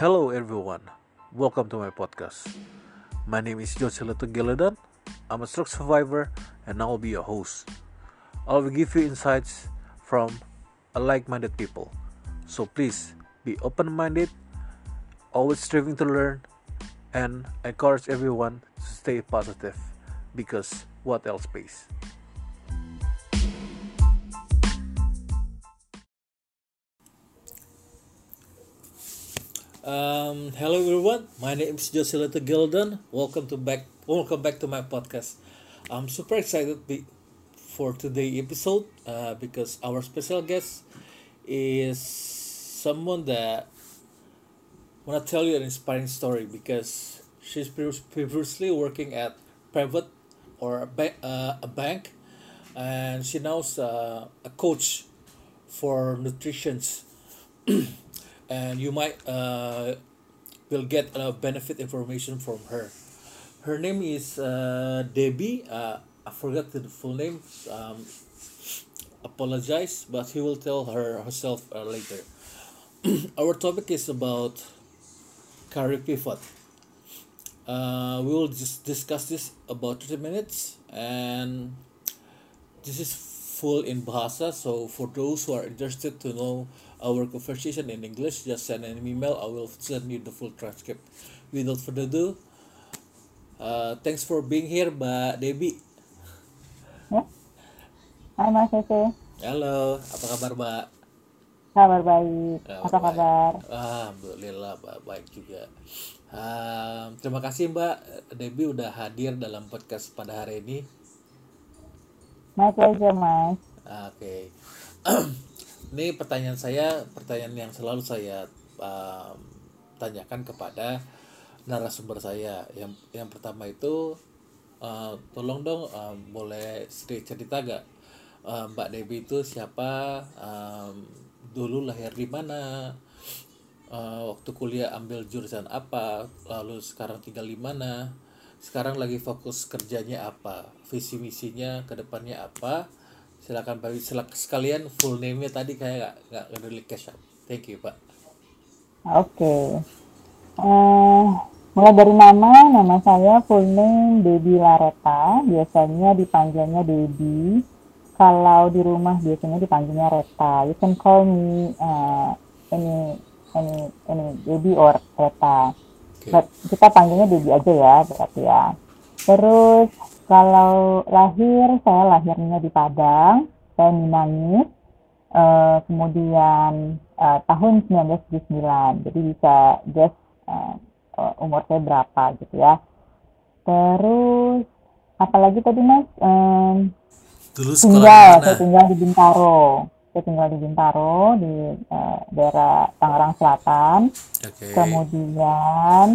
Hello everyone, welcome to my podcast. My name is Josela Geladan. I'm a stroke survivor and I will be your host. I will give you insights from like-minded people. So please be open-minded, always striving to learn, and encourage everyone to stay positive because what else pays? Um, hello everyone, my name is Josela Gilden. Welcome to back. Welcome back to my podcast. I'm super excited be, for today episode uh, because our special guest is someone that want to tell you an inspiring story because she's previously working at private or a, ba- uh, a bank and she knows uh, a coach for nutritions and you might uh, will get uh, benefit information from her. Her name is uh, Debbie. Uh, I forgot the full name. Um, apologize, but he will tell her herself uh, later. Our topic is about career pivot. Uh, we will just discuss this about 30 minutes and this is full in Bahasa so for those who are interested to know our conversation in English, just send an email. I will send you the full transcript. Without further ado, uh, thanks for being here, Mbak Debbie. Ya. Hai Mas Ese. Halo, apa kabar Mbak? Kabar baik. Kabar Apa baik. kabar? Alhamdulillah Mbak baik juga. Um, terima kasih Mbak Debbie udah hadir dalam podcast pada hari ini. My pleasure, Mas. Oke. Ini pertanyaan saya, pertanyaan yang selalu saya um, tanyakan kepada narasumber saya. Yang yang pertama itu uh, tolong dong um, boleh sedikit cerita gak uh, Mbak Debbie itu siapa, um, dulu lahir di mana, uh, waktu kuliah ambil jurusan apa, lalu sekarang tinggal di mana, sekarang lagi fokus kerjanya apa, visi misinya ke depannya apa. Silakan Pak silak sekalian full name-nya tadi kayak nggak nggak cash. Thank you Pak. Oke. Eh, mulai dari nama, nama saya full name Debbie Lareta. Biasanya dipanggilnya Debbie. Kalau di rumah biasanya dipanggilnya Reta. You can call me uh, any any any Debbie or Reta. Oke. But kita panggilnya Debbie aja ya, berarti ya. Terus kalau lahir, saya lahirnya di Padang, saya Minangis. Eh, kemudian eh, tahun 1979, jadi bisa guess eh, umur saya berapa gitu ya. Terus apalagi tadi mas? Em, Dulu tinggal, di saya mana? tinggal di Bintaro. Saya tinggal di Bintaro di eh, daerah Tangerang Selatan. Oke. Kemudian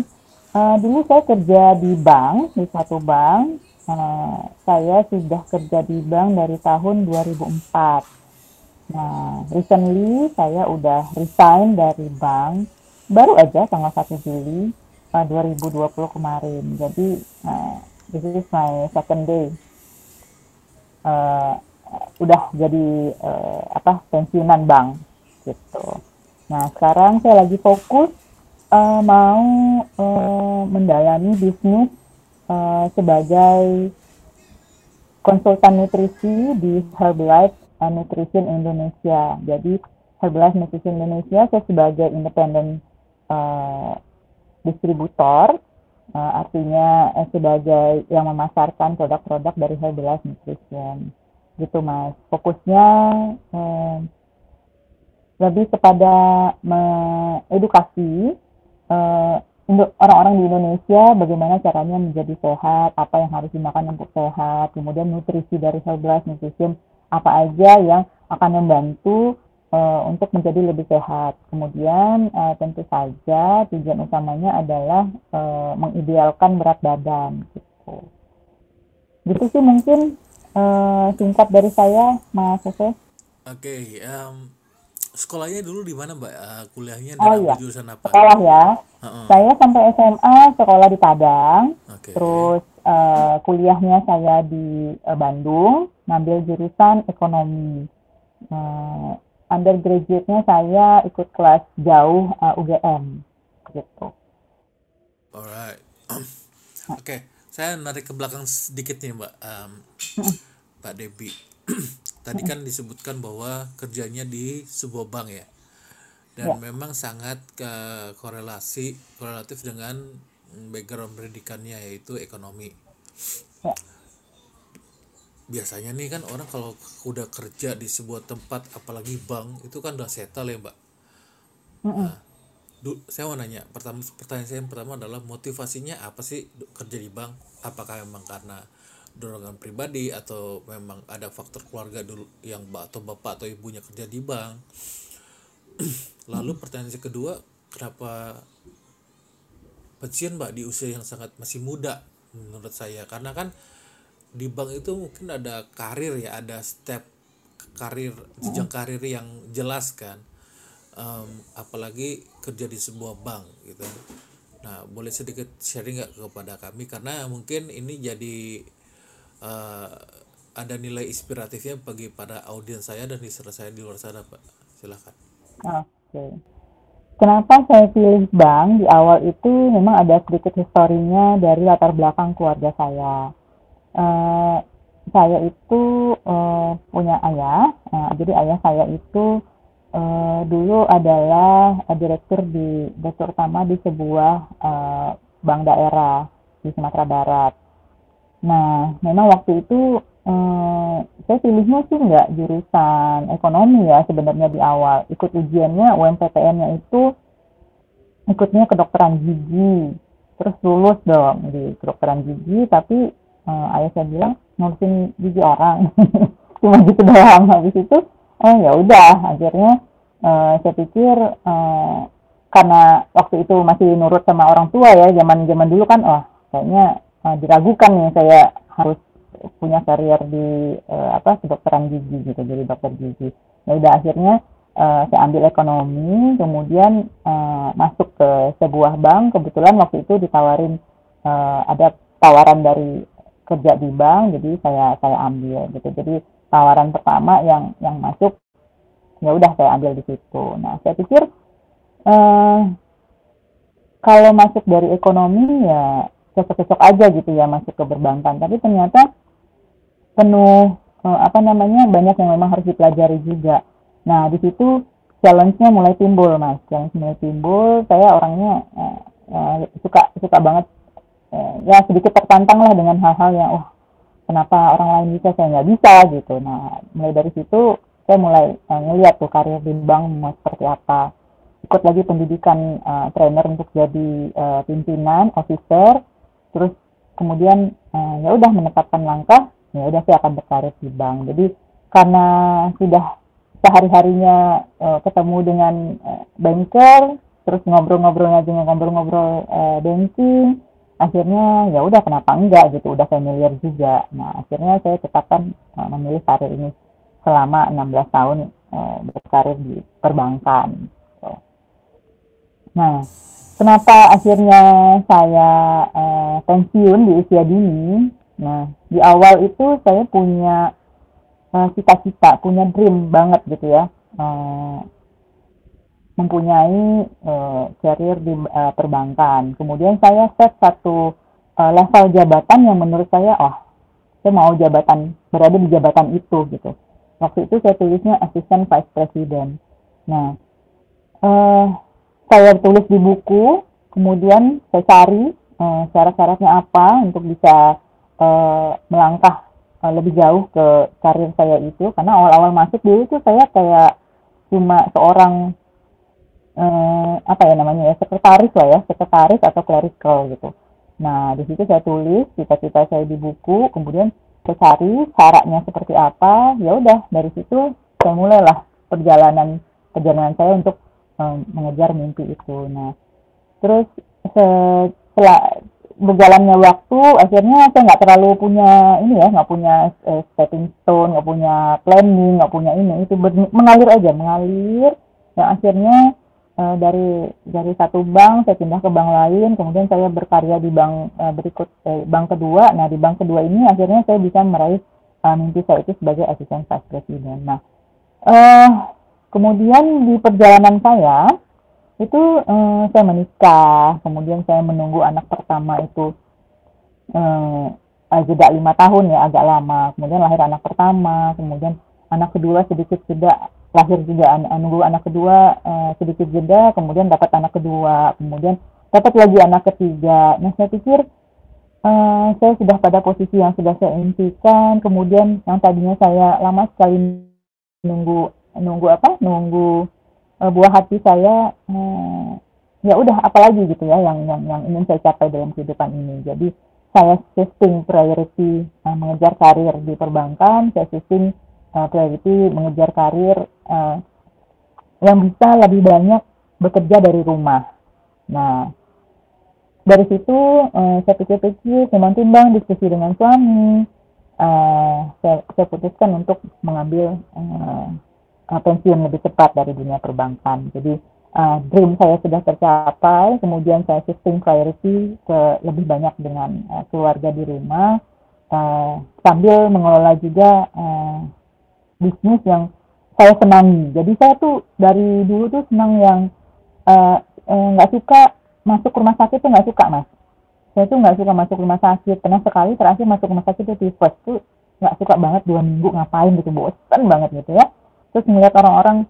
eh, dulu saya kerja di bank, di satu bank. Eh, saya sudah kerja di bank dari tahun 2004. Nah, recently saya udah resign dari bank baru aja tanggal 1 Juli eh, 2020 kemarin. Jadi eh, this is my second day. Eh, udah jadi eh, apa pensiunan bank gitu. Nah, sekarang saya lagi fokus eh, mau eh, mendalami bisnis eh, sebagai konsultan nutrisi di Herbalife uh, Nutrition Indonesia. Jadi Herbalife Nutrition Indonesia saya sebagai independen uh, distributor, uh, artinya uh, sebagai yang memasarkan produk-produk dari Herbalife Nutrition. Gitu mas. Fokusnya uh, lebih kepada mengedukasi uh, Indo- orang-orang di Indonesia bagaimana caranya menjadi sehat, apa yang harus dimakan untuk sehat, kemudian nutrisi dari Herbalife Nutrition apa aja yang akan membantu uh, untuk menjadi lebih sehat. Kemudian uh, tentu saja tujuan utamanya adalah uh, mengidealkan berat badan gitu. Gitu sih mungkin uh, singkat dari saya, Mas. Oke. em, sekolahnya dulu di mana Mbak? Eh, kuliahnya dan Oh iya, jurusan apa? sekolah ya. Heeh. Saya sampai SMA sekolah di Padang, Oke. terus eh, kuliahnya saya di eh, Bandung, ngambil jurusan ekonomi. Eh, undergraduate-nya saya ikut kelas jauh eh, UGM, gitu. Alright. Oke, okay. saya narik ke belakang sedikit nih Mbak, um, Mbak Debbie. Tadi kan disebutkan bahwa kerjanya di sebuah bank ya, dan ya. memang sangat ke korelasi korelatif dengan background pendidikannya yaitu ekonomi. Ya. Biasanya nih kan orang kalau udah kerja di sebuah tempat, apalagi bank, itu kan udah settle ya Mbak. Nah, du, saya mau nanya pertama pertanyaan saya yang pertama adalah motivasinya apa sih kerja di bank apakah memang karena dorongan pribadi atau memang ada faktor keluarga dulu yang atau bapak atau ibunya kerja di bank. Lalu pertanyaan saya kedua kenapa pensiun mbak di usia yang sangat masih muda menurut saya? Karena kan di bank itu mungkin ada karir ya ada step karir jenjang karir yang jelas kan. Um, apalagi kerja di sebuah bank gitu. Nah boleh sedikit sharing nggak kepada kami? Karena mungkin ini jadi uh, ada nilai inspiratifnya bagi para audiens saya dan listener saya di luar sana pak silakan oke. Kenapa saya pilih bank di awal itu memang ada sedikit historinya dari latar belakang keluarga saya. Uh, saya itu uh, punya ayah, uh, jadi ayah saya itu uh, dulu adalah direktur di direktur utama di sebuah uh, bank daerah di Sumatera Barat. Nah, memang waktu itu uh, saya pilihnya sih nggak jurusan ekonomi ya sebenarnya di awal. Ikut ujiannya UMPTN-nya itu ikutnya kedokteran gigi. Terus lulus dong di kedokteran gigi, tapi uh, ayah saya bilang ngurusin gigi orang. Cuma gitu doang. Habis itu oh ya udah akhirnya uh, saya pikir uh, karena waktu itu masih nurut sama orang tua ya zaman zaman dulu kan oh kayaknya uh, diragukan nih saya harus punya karier di uh, apa kedokteran gigi gitu jadi dokter gigi. Ya udah akhirnya uh, saya ambil ekonomi kemudian uh, masuk ke sebuah bank. Kebetulan waktu itu ditawarin uh, ada tawaran dari kerja di bank jadi saya saya ambil gitu. Jadi tawaran pertama yang yang masuk ya udah saya ambil di situ. Nah saya pikir eh, kalau masuk dari ekonomi ya cocok-cocok aja gitu ya masuk ke perbankan. Tapi ternyata penuh eh, apa namanya banyak yang memang harus dipelajari juga. Nah di situ challenge-nya mulai timbul mas. Challenge mulai timbul saya orangnya eh, suka suka banget eh, ya sedikit tertantang lah dengan hal-hal yang wah kenapa orang lain bisa saya nggak bisa gitu. Nah mulai dari situ saya mulai uh, ngeliat tuh karir di bank mau seperti apa. Ikut lagi pendidikan uh, trainer untuk jadi uh, pimpinan officer terus kemudian uh, ya udah menetapkan langkah ya udah saya akan berkarir di bank. Jadi karena sudah sehari harinya uh, ketemu dengan uh, banker terus ngobrol-ngobrolnya dengan ngobrol-ngobrol uh, banking akhirnya ya udah kenapa enggak gitu udah familiar juga. Nah akhirnya saya tetapkan uh, memilih karir ini selama 16 tahun uh, berkarir di perbankan. So. nah kenapa akhirnya saya uh, pensiun di usia dini nah di awal itu saya punya cita-cita uh, punya dream banget gitu ya uh, mempunyai uh, career di uh, perbankan. Kemudian saya set satu uh, level jabatan yang menurut saya, oh, saya mau jabatan berada di jabatan itu gitu. Waktu itu saya tulisnya Assistant Vice President. Nah, uh, saya tulis di buku, kemudian saya cari uh, syarat-syaratnya apa untuk bisa uh, melangkah uh, lebih jauh ke karir saya itu. Karena awal-awal masuk dulu itu saya kayak cuma seorang eh, apa ya namanya ya sekretaris lah ya sekretaris atau clerical gitu nah di situ saya tulis cita-cita saya di buku kemudian saya cari caranya seperti apa ya udah dari situ saya mulailah perjalanan perjalanan saya untuk um, mengejar mimpi itu. Nah terus setelah berjalannya waktu akhirnya saya nggak terlalu punya ini ya nggak punya uh, stepping stone nggak punya planning nggak punya ini. Itu mengalir aja mengalir. Yang akhirnya uh, dari dari satu bank saya pindah ke bank lain. Kemudian saya berkarya di bank uh, berikut eh, bank kedua. Nah di bank kedua ini akhirnya saya bisa meraih uh, mimpi saya itu sebagai asisten vice president. Nah uh, kemudian di perjalanan saya itu uh, saya menikah, kemudian saya menunggu anak pertama itu uh, jeda lima tahun ya agak lama, kemudian lahir anak pertama, kemudian anak kedua sedikit jeda lahir juga an nunggu anak kedua uh, sedikit jeda, kemudian dapat anak kedua, kemudian dapat lagi anak ketiga. Nah saya pikir uh, saya sudah pada posisi yang sudah saya impikan, kemudian yang tadinya saya lama sekali nunggu nunggu apa? Nunggu uh, buah hati saya uh, ya udah apalagi gitu ya yang yang yang ingin saya capai dalam kehidupan ini. Jadi saya shifting priority uh, mengejar karir di perbankan saya shifting uh, priority mengejar karir uh, yang bisa lebih banyak bekerja dari rumah. Nah dari situ uh, saya pikir-pikir timbang-timbang diskusi dengan suami. Uh, saya, saya putuskan untuk mengambil uh, pensiun lebih cepat dari dunia perbankan. Jadi uh, dream saya sudah tercapai, kemudian saya shifting priority ke lebih banyak dengan uh, keluarga di rumah, uh, sambil mengelola juga uh, bisnis yang saya senangi. Jadi saya tuh dari dulu tuh senang yang nggak uh, uh, suka masuk rumah sakit tuh nggak suka mas. Saya tuh nggak suka masuk rumah sakit. Pernah sekali terakhir masuk rumah sakit itu tifus tuh nggak suka banget dua minggu ngapain gitu bosan banget gitu ya terus melihat orang-orang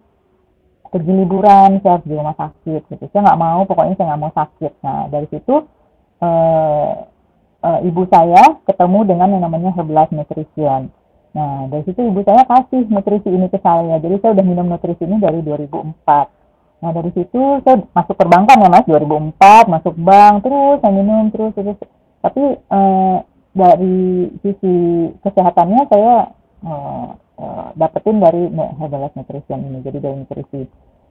pergi liburan saya di rumah sakit gitu. Saya nggak mau pokoknya saya nggak mau sakit. Nah dari situ uh, uh, ibu saya ketemu dengan yang namanya Herbalife Nutrition. Nah dari situ ibu saya kasih nutrisi ini ke saya. Jadi saya udah minum nutrisi ini dari 2004 nah dari situ saya masuk perbankan ya mas 2004 masuk bank terus saya minum terus terus. Tapi uh, dari sisi kesehatannya saya uh, uh, dapetin dari Herbalife Nutrition ini jadi dari nutrisi.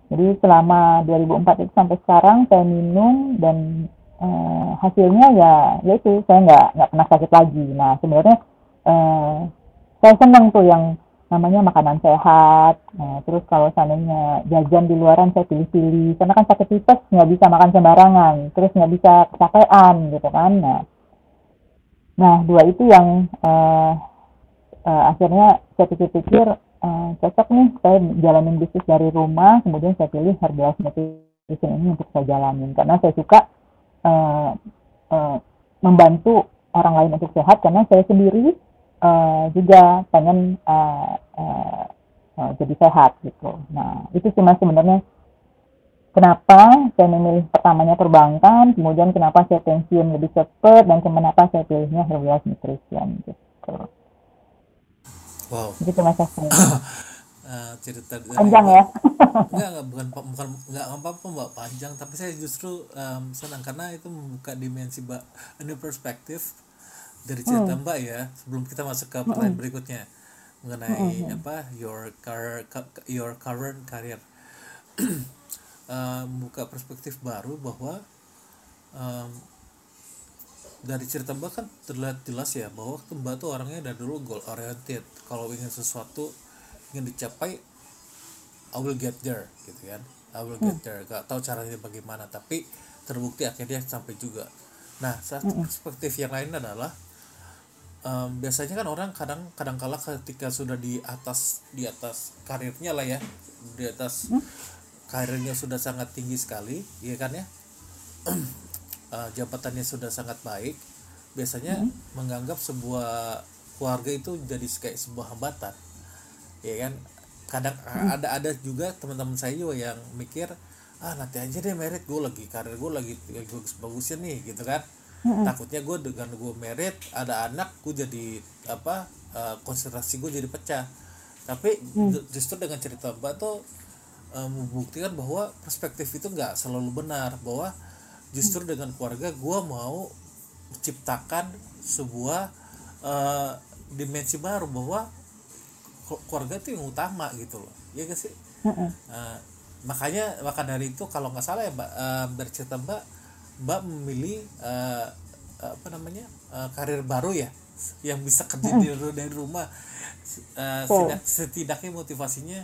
Jadi selama 2004 itu sampai sekarang saya minum dan uh, hasilnya ya yaitu saya nggak nggak pernah sakit lagi. Nah sebenarnya uh, saya senang tuh yang namanya makanan sehat. Nah, terus kalau seandainya jajan di luaran saya pilih-pilih karena kan sakit tipes nggak bisa makan sembarangan terus nggak bisa kecapean gitu kan. Nah nah dua itu yang uh, uh, akhirnya saya pikir-pikir uh, cocok nih saya jalanin bisnis dari rumah kemudian saya pilih Herbalife Nutrition ini untuk saya jalanin karena saya suka uh, uh, membantu orang lain untuk sehat karena saya sendiri uh, juga pengen uh, uh, uh, jadi sehat gitu. Nah itu cuma sebenarnya kenapa saya memilih pertamanya perbankan, kemudian kenapa saya pensiun lebih cepat dan kenapa saya pilihnya Herbalife Nutrition gitu. Wow. Gitu Mas Afri. uh, cerita panjang ya enggak enggak bukan bukan enggak apa apa mbak panjang tapi saya justru um, senang karena itu membuka dimensi mbak ini perspektif dari cerita hmm. mbak ya sebelum kita masuk ke pertanyaan hmm. berikutnya mengenai hmm. apa your car your current career uh, membuka perspektif baru bahwa um, dari cerita Mbak kan terlihat jelas ya bahwa Mbak tuh orangnya dari dulu goal oriented kalau ingin sesuatu ingin dicapai I will get there gitu kan I will get hmm. there gak tahu caranya bagaimana tapi terbukti akhirnya sampai juga nah satu hmm. perspektif yang lain adalah um, biasanya kan orang kadang kadang kala ketika sudah di atas di atas karirnya lah ya di atas hmm. karirnya sudah sangat tinggi sekali ya kan ya uh, jabatannya sudah sangat baik biasanya hmm. menganggap sebuah keluarga itu jadi kayak sebuah hambatan ya kan kadang hmm. ada ada juga teman-teman saya juga yang mikir ah nanti aja deh merit gue lagi karir gue lagi bagus bagusnya nih gitu kan hmm. takutnya gue dengan gue merit ada anak gue jadi apa uh, konsentrasi gue jadi pecah tapi hmm. justru dengan cerita mbak tuh uh, membuktikan bahwa perspektif itu nggak selalu benar bahwa justru dengan keluarga gue mau menciptakan sebuah uh, dimensi baru bahwa keluarga itu yang utama gitu loh. Ya gak sih? Uh, makanya maka dari itu kalau nggak salah ya mbak uh, bercerita mbak mbak memilih uh, apa namanya uh, karir baru ya yang bisa kerja di dari rumah. Uh, setidaknya motivasinya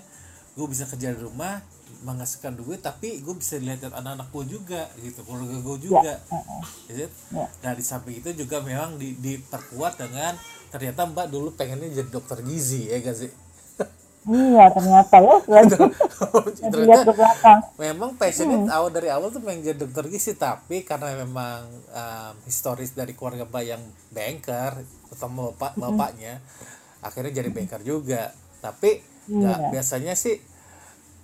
gue bisa kerja di rumah menghasilkan duit tapi gue bisa lihat anak-anak gue juga gitu keluarga gue juga ya. Ya. nah di samping itu juga memang di, diperkuat dengan ternyata mbak dulu pengennya jadi dokter gizi ya gak sih Iya ternyata ya ke belakang. memang passionnya awal dari awal tuh pengen jadi dokter gizi tapi karena memang um, historis dari keluarga mbak yang banker terutama bapak bapaknya akhirnya jadi banker juga tapi nggak Iya. biasanya sih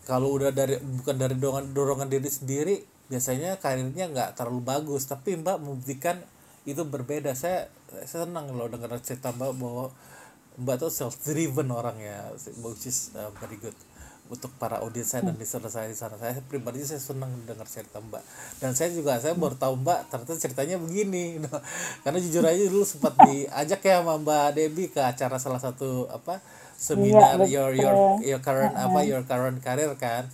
kalau udah dari bukan dari dorongan dorongan diri sendiri biasanya karirnya nggak terlalu bagus. Tapi mbak membuktikan itu berbeda. Saya saya senang loh dengar cerita mbak bahwa mbak tuh self driven orangnya which is uh, very good untuk para audiens saya dan listener saya di sana. Saya pribadi saya senang dengar cerita mbak. Dan saya juga saya baru tahu mbak ternyata ceritanya begini. Karena jujur aja dulu sempat diajak ya sama mbak Debbie ke acara salah satu apa seminar your your your current apa your current career kan?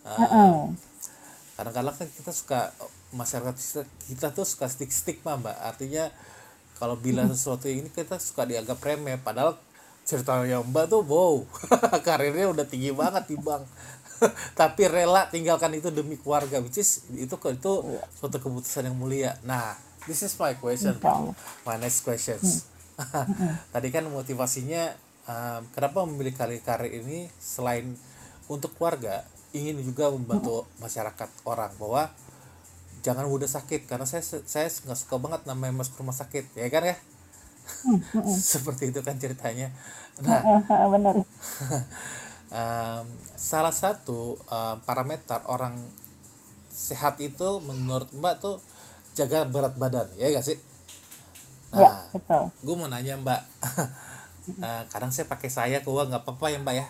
Uh, Heeh. kadang-kadang kan kita suka masyarakat kita, kita tuh suka stick stigma mbak. Artinya kalau bilang sesuatu ini kita suka dianggap remeh. Padahal cerita yang mbak tuh wow karirnya udah tinggi banget di bank. Tapi rela tinggalkan itu demi keluarga which is itu itu suatu keputusan yang mulia. Nah this is my question my next questions. Tadi kan motivasinya um, kenapa memilih karir-karir ini selain untuk keluarga ingin juga membantu masyarakat orang bahwa jangan mudah sakit. Karena saya saya nggak suka banget namanya masuk rumah sakit ya kan ya? Seperti itu kan ceritanya. Nah Benar. um, salah satu um, parameter orang sehat itu menurut mbak tuh jaga berat badan ya gak sih? Ya, nah betul. gue mau nanya mbak Eh, kadang saya pakai saya ke uang nggak apa-apa ya mbak ya?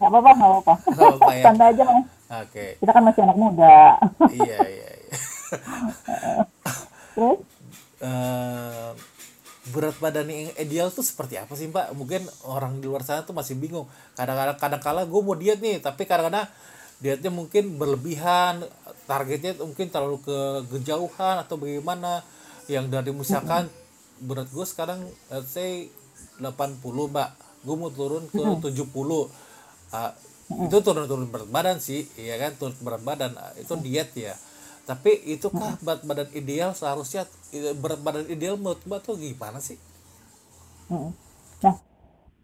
Gak apa-apa, gak apa-apa. nggak apa-apa ya? Santai aja, Mas. oke. Kita kan masih anak muda. iya iya iya. Terus? Eh, berat badan yang ideal tuh seperti apa sih mbak? Mungkin orang di luar sana tuh masih bingung. Kadang-kadang kadang-kala gue mau diet nih tapi kadang-kadang dietnya mungkin berlebihan targetnya mungkin terlalu ke kejauhan atau bagaimana. Yang dari misalkan berat gue sekarang let's say 80 mbak. Gue mau turun ke 70 Ah, itu turun-turun berat badan sih iya kan? Turun berat badan. Ah, itu diet ya. Tapi itukah berat badan ideal? Seharusnya eh, berat badan ideal menurut mbak tuh gimana sih. Nah,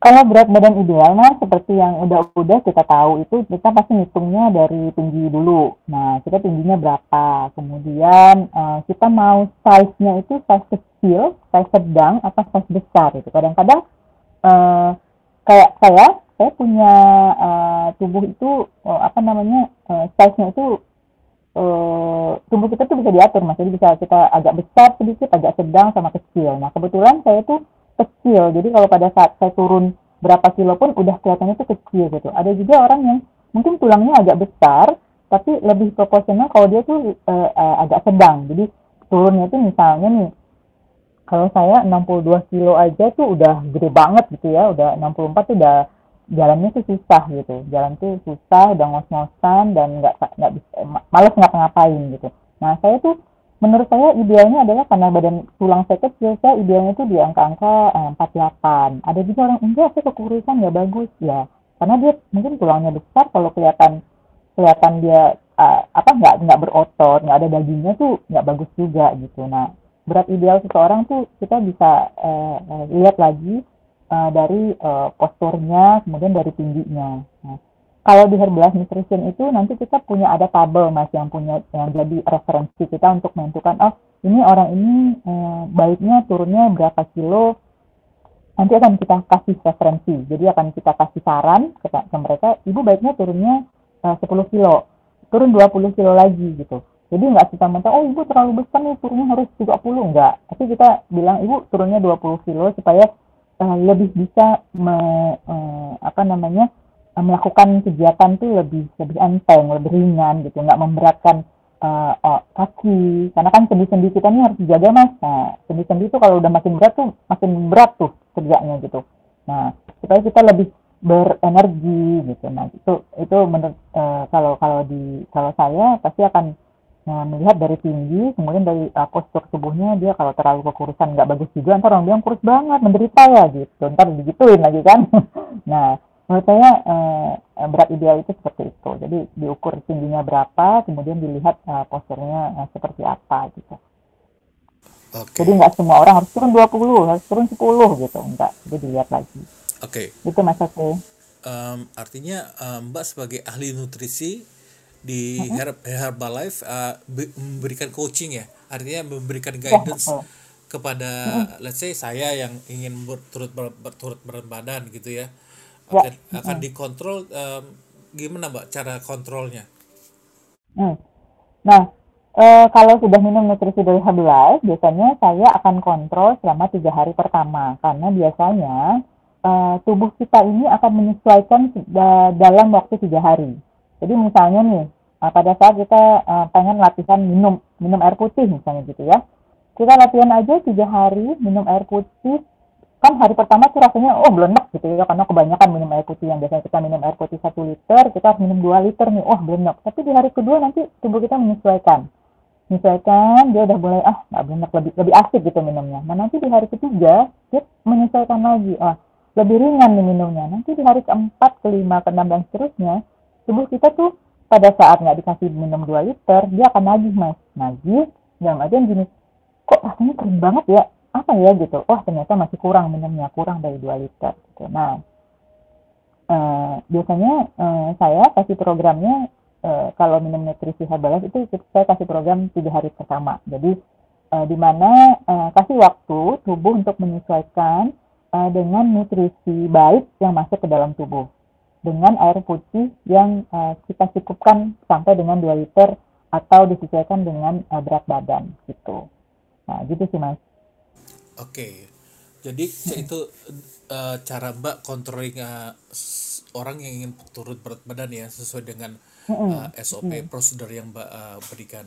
kalau berat badan ideal, Mas, seperti yang udah-udah kita tahu itu kita pasti ngitungnya dari tinggi dulu. Nah, kita tingginya berapa? Kemudian eh, kita mau size-nya itu size kecil, size sedang, atau size besar itu. Kadang-kadang eh, kayak saya, saya punya eh, tubuh itu eh, apa namanya eh, size-nya itu eh, tubuh kita tuh bisa diatur jadi bisa kita agak besar sedikit agak sedang sama kecil nah kebetulan saya tuh kecil. Jadi kalau pada saat saya turun berapa kilo pun udah kelihatannya tuh kecil gitu. Ada juga orang yang mungkin tulangnya agak besar tapi lebih proporsional kalau dia tuh eh, eh, agak sedang. Jadi turunnya tuh misalnya nih kalau saya 62 kilo aja tuh udah gede banget gitu ya. Udah 64 tuh udah jalannya tuh susah gitu. Jalan tuh susah udah ngos-ngosan dan nggak nggak males ngapa-ngapain gitu. Nah saya tuh menurut saya idealnya adalah karena badan tulang saya kecil saya idealnya tuh di angka-angka eh, 48 ada juga orang enggak saya kekurusan nggak bagus. Ya karena dia mungkin tulangnya besar kalau kelihatan kelihatan dia eh, apa nggak nggak berotot nggak ada dagingnya tuh nggak bagus juga gitu. Nah berat ideal seseorang tuh kita bisa eh, eh, lihat lagi eh, dari eh, posturnya, kemudian dari tingginya. Nah, kalau di Herbalife Nutrition itu nanti kita punya ada tabel mas yang punya yang jadi referensi kita untuk menentukan oh ini orang ini eh, baiknya turunnya berapa kilo. Nanti akan kita kasih referensi. Jadi akan kita kasih saran ke, ke mereka ibu baiknya turunnya eh, 10 kilo turun 20 kilo lagi gitu. Jadi nggak kita minta oh ibu terlalu besar nih turunnya harus 30 enggak tapi kita bilang ibu turunnya 20 kilo supaya eh, lebih bisa me- eh, apa namanya melakukan kegiatan tuh lebih lebih enteng lebih ringan gitu. Nggak memberatkan eh, oh, kaki. Karena kan sendi-sendi kita ini harus dijaga mas. Nah sendi-sendi itu kalau udah makin berat tuh makin berat tuh kerjanya gitu. Nah supaya kita lebih berenergi gitu nah itu itu menurut eh, kalau kalau di kalau saya pasti akan Nah, melihat dari tinggi, kemudian dari uh, postur tubuhnya dia kalau terlalu kekurusan nggak bagus juga, ntar orang bilang kurus banget, menderita ya gitu, ntar digituin lagi kan. nah, menurut saya uh, berat ideal itu seperti itu. Jadi diukur tingginya berapa, kemudian dilihat uh, posturnya uh, seperti apa gitu. oke Jadi nggak semua orang harus turun 20, harus turun 10 gitu, enggak. Jadi dilihat lagi. oke Itu Mas Oke. um, artinya um, Mbak sebagai ahli nutrisi di Herb Herbalife uh, memberikan coaching ya, artinya memberikan guidance betul. kepada let's say saya yang ingin ber, turut ber, ber- turut berat badan gitu ya. Ya. Akan akan dikontrol um, gimana Mbak cara kontrolnya? Hmm. Nah, eh, kalau sudah minum nutrisi dari Herbalife, biasanya saya akan kontrol selama tiga hari pertama, karena biasanya eh, tubuh kita ini akan menyesuaikan da- dalam waktu tiga hari. Jadi misalnya nih, eh, pada saat kita eh, pengen latihan minum minum air putih misalnya gitu ya, kita latihan aja tiga hari minum air putih kan hari pertama tuh rasanya oh belenek gitu ya karena kebanyakan minum air putih yang biasanya kita minum air putih satu liter kita harus minum 2 liter nih oh belenek tapi di hari kedua nanti tubuh kita menyesuaikan. Menyesuaikan dia udah mulai ah nggak belenek lebih lebih asik gitu minumnya. Nah nanti di hari ketiga dia menyesuaikan lagi. Ah lebih ringan nih minumnya. Nanti di hari keempat kelima keenam dan seterusnya tubuh kita tuh pada saat nggak dikasih minum 2 liter dia akan nagih mas. Nagih dalam artian gini kok rasanya kering banget ya apa ya gitu wah ternyata masih kurang minumnya kurang dari 2 liter gitu nah eh, biasanya eh, saya kasih programnya eh, kalau minum nutrisi Herbalife itu saya kasih program tiga hari pertama jadi eh, di mana eh, kasih waktu tubuh untuk menyesuaikan eh, dengan nutrisi baik yang masuk ke dalam tubuh dengan air putih yang eh, kita cukupkan sampai dengan 2 liter atau disesuaikan dengan eh, berat badan gitu. Nah, gitu sih Mas. Oke. Jadi itu uh, cara Mbak controlling uh, orang yang ingin turut berat badan ya sesuai dengan uh, SOP prosedur yang Mbak uh, berikan.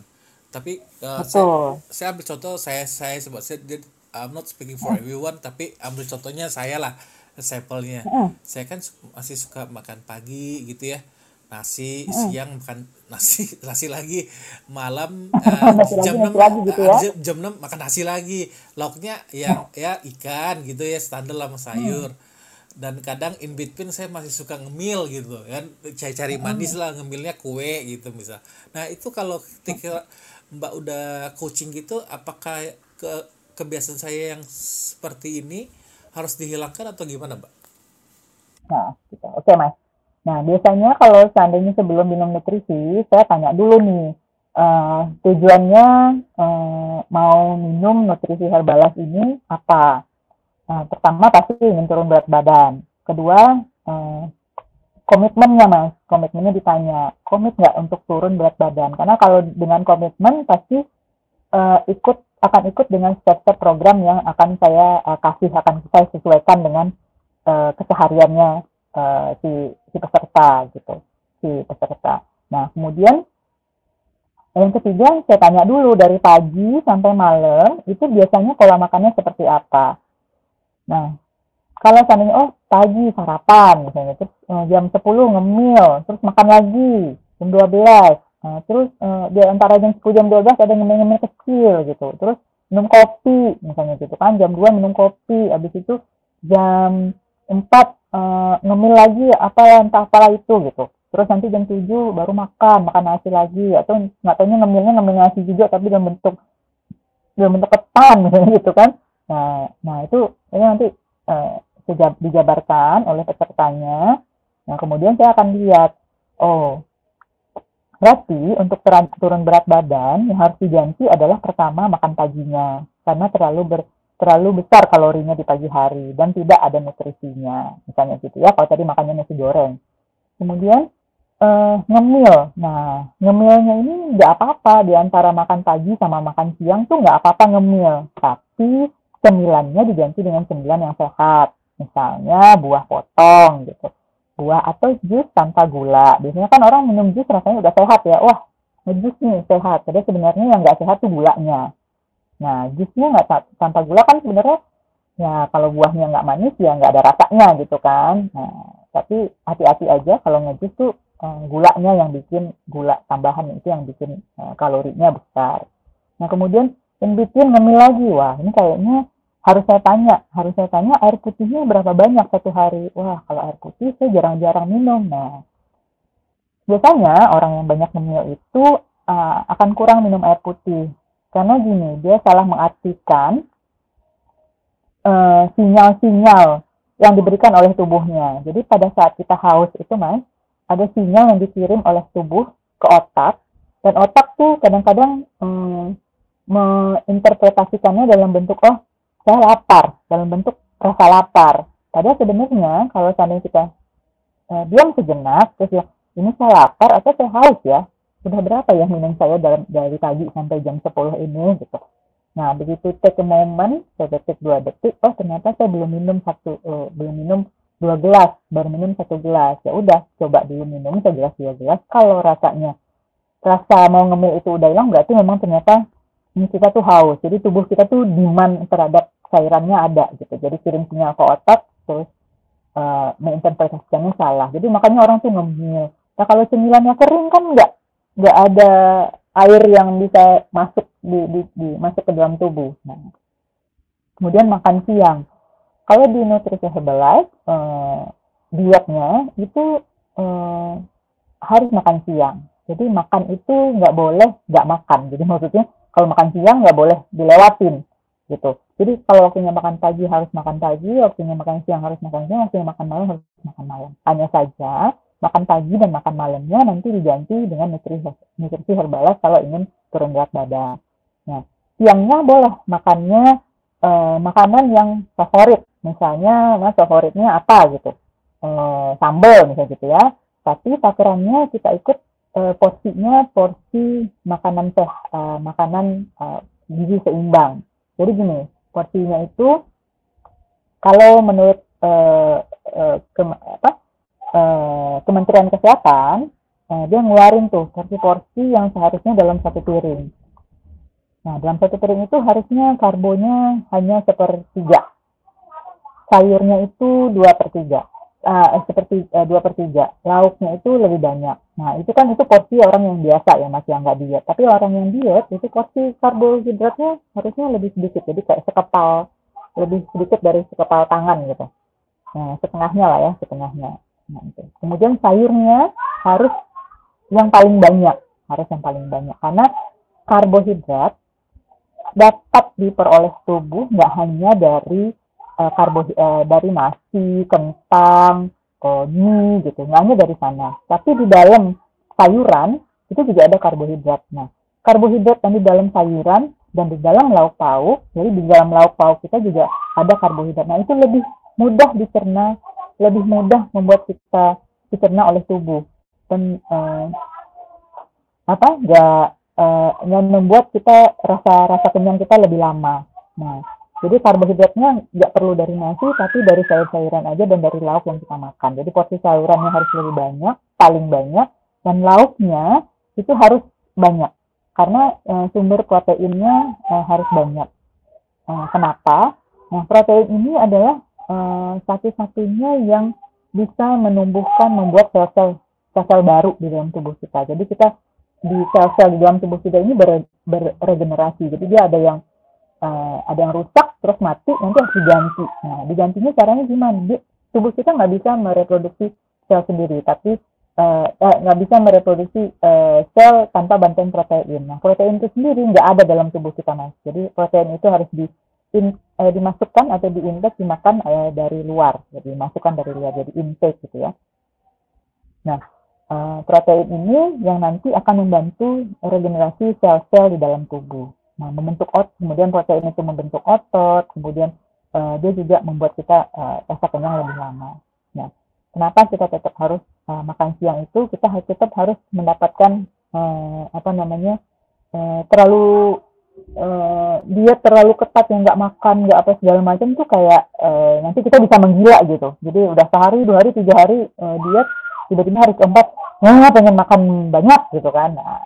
Tapi uh, saya, Betul. saya ambil contoh saya saya sebab saya I'm not speaking for everyone tapi ambil contohnya saya lah sampelnya. Saya kan masih suka makan pagi gitu ya. Nasi siang makan nasi nasi lagi. Malam uh, Nasi jam nasi 6 lagi gitu ya. jam, jam 6 makan nasi lagi. Lauknya yang ya ikan gitu ya standar lah sama sayur. Dan kadang in between saya masih suka ngemil gitu kan. Cari-cari manis lah ngemilnya kue gitu misal. Nah itu kalau ketika mbak udah coaching gitu apakah ke kebiasaan saya yang seperti ini harus dihilangkan atau gimana mbak? Nah, gitu. Oke, Mas. Nah, biasanya kalau seandainya sebelum minum nutrisi, saya tanya dulu nih, eh, tujuannya eh, mau minum nutrisi Herbalife ini apa? Nah, pertama pasti ingin turun berat badan. Kedua, eh, komitmennya, Mas. Komitmennya ditanya, komit nggak untuk turun berat badan? Karena kalau dengan komitmen pasti eh, ikut akan ikut dengan step-step program yang akan saya eh, kasih, akan saya sesuaikan dengan eh, kesehariannya eh, si si peserta gitu, si peserta. Nah, kemudian yang ketiga saya tanya dulu dari pagi sampai malam itu biasanya pola makannya seperti apa. Nah, kalau seandainya oh pagi sarapan misalnya terus eh, jam 10 ngemil, terus makan lagi jam 12. Nah, terus eh, di antara jam 10 jam 12 ada ngemil-ngemil kecil gitu. Terus minum kopi misalnya gitu kan jam 2 minum kopi habis itu jam 4 eh, ngemil lagi apa entah apalah itu gitu. Terus nanti jam 7 baru makan, makan nasi lagi atau nggak taunya ngemilnya ngemil nasi juga tapi dalam bentuk dalam bentuk ketan gitu kan. Nah, nah itu ini nanti dijab- dijabarkan oleh pesertanya. Nah, kemudian saya akan lihat, oh, berarti untuk turun berat badan yang harus diganti adalah pertama makan paginya karena terlalu ber, terlalu besar kalorinya di pagi hari dan tidak ada nutrisinya misalnya gitu ya kalau tadi makannya nasi goreng kemudian eh, ngemil nah ngemilnya ini nggak apa-apa di antara makan pagi sama makan siang tuh nggak apa-apa ngemil tapi cemilannya diganti dengan cemilan yang sehat misalnya buah potong gitu buah atau jus tanpa gula. Biasanya kan orang minum jus rasanya udah sehat ya. Wah, ngejus nih sehat. Tapi sebenarnya yang nggak sehat tuh gulanya. Nah, jusnya nggak ta- tanpa gula kan sebenarnya ya kalau buahnya nggak manis ya nggak ada rasanya gitu kan. Nah, tapi hati-hati aja kalau ngejus tuh eh, gulanya yang bikin gula tambahan itu yang bikin eh, kalorinya besar. Nah, kemudian in between ngemil lagi. Wah, ini kayaknya harus saya tanya, harus saya tanya air putihnya berapa banyak satu hari. Wah, kalau air putih saya jarang-jarang minum. Nah, biasanya orang yang banyak ngemil itu uh, akan kurang minum air putih. Karena gini, dia salah mengartikan uh, sinyal-sinyal yang diberikan oleh tubuhnya. Jadi pada saat kita haus itu mas, ada sinyal yang dikirim oleh tubuh ke otak dan otak tuh kadang-kadang hmm, menginterpretasikannya dalam bentuk oh saya lapar dalam bentuk rasa lapar. Padahal sebenarnya kalau seandainya kita eh, diam sejenak terus ya ini saya lapar atau saya haus ya sudah berapa ya minum saya dalam dari pagi sampai jam 10 ini gitu Nah, begitu take a moment, detik dua detik, oh ternyata saya belum minum satu, uh, belum minum dua gelas, baru minum satu gelas. Ya udah, coba dulu minum segelas dua gelas. Kalau rasanya rasa mau ngemil itu udah hilang, berarti memang ternyata kita tuh haus. Jadi tubuh kita tuh demand terhadap cairannya ada gitu. Jadi kirim sinyal ke otak, terus uh, menginterpretasikannya salah. Jadi makanya orang tuh ngemil. Nah kalau cemilannya kering kan nggak nggak ada air yang bisa masuk di, di, di masuk ke dalam tubuh. Nah, kemudian makan siang. Kalau di nutrisi Herbalife, eh, dietnya itu eh, harus makan siang. Jadi makan itu nggak boleh nggak makan. Jadi maksudnya kalau makan siang nggak boleh dilewatin gitu. Jadi kalau waktunya makan pagi harus makan pagi, waktunya makan siang harus makan siang, waktunya makan malam harus makan malam. Hanya saja makan pagi dan makan malamnya nanti diganti dengan nutrisi nutrisi herbalas kalau ingin turun berat badan. Nah, siangnya boleh makannya eh, makanan yang favorit, misalnya mas favoritnya apa gitu, eh, sambal misalnya gitu ya. Tapi takarannya kita ikut eh, porsinya porsi makanan teh, eh, makanan eh, gizi seimbang. Jadi gini, porsinya itu kalau menurut eh, eh, ke, apa Eh, Kementerian Kesehatan uh, dia ngeluarin tuh porsi-porsi yang seharusnya dalam satu piring. Nah, dalam satu piring itu harusnya karbonya hanya sepertiga. Sayurnya itu dua per tiga. Uh, seperti uh, dua per tiga. Lauknya itu lebih banyak. Nah, itu kan itu porsi orang yang biasa ya, masih yang nggak diet. Tapi orang yang diet, itu porsi karbohidratnya harusnya lebih sedikit. Jadi kayak sekepal, lebih sedikit dari sekepal tangan gitu. Nah, setengahnya lah ya, setengahnya. Nah. Kemudian sayurnya harus yang paling banyak, harus yang paling banyak karena karbohidrat dapat diperoleh tubuh nggak hanya dari uh, karbo uh, dari nasi, kentang, mie gitu, nggak hanya dari sana. Tapi di dalam sayuran itu juga ada karbohidrat. Nah, karbohidrat yang di dalam sayuran dan di dalam lauk pauk, jadi di dalam lauk pauk kita juga ada karbohidrat. Nah, itu lebih mudah dicerna lebih mudah membuat kita dicerna oleh tubuh dan uh, apa nggak uh, membuat kita rasa rasa kenyang kita lebih lama. Nah, jadi karbohidratnya nggak perlu dari nasi, tapi dari sayur-sayuran aja dan dari lauk yang kita makan. Jadi porsi sayurannya harus lebih banyak, paling banyak, dan lauknya itu harus banyak karena uh, sumber proteinnya uh, harus banyak. Uh, kenapa? Nah, protein ini adalah uh, satu-satunya yang bisa menumbuhkan membuat sel-sel sel-sel baru di dalam tubuh kita. Jadi kita di sel-sel di dalam tubuh kita ini ber, berregenerasi. Jadi dia ada yang uh, ada yang rusak terus mati nanti harus diganti. Nah digantinya caranya gimana? Di, tubuh kita nggak bisa mereproduksi sel sendiri, tapi eh, nggak uh, bisa mereproduksi uh, sel tanpa bantuan protein. Nah protein itu sendiri nggak ada dalam tubuh kita mas. Jadi protein itu harus di in, eh, dimasukkan atau diintake dimakan eh, dari luar, jadi dimasukkan dari luar, jadi intake gitu ya. Nah, eh, protein ini yang nanti akan membantu regenerasi sel-sel di dalam tubuh. Nah, membentuk otot, kemudian protein itu membentuk otot, kemudian eh, dia juga membuat kita eh, rasa kenyang lebih lama. Nah, kenapa kita tetap harus eh, makan siang itu? Kita tetap harus mendapatkan eh, apa namanya eh, terlalu uh, dia terlalu ketat yang nggak makan nggak apa segala macam tuh kayak uh, nanti kita bisa menggila gitu. Jadi udah sehari dua hari tiga hari uh, diet tiba-tiba hari keempat nah pengen makan banyak gitu kan. Nah,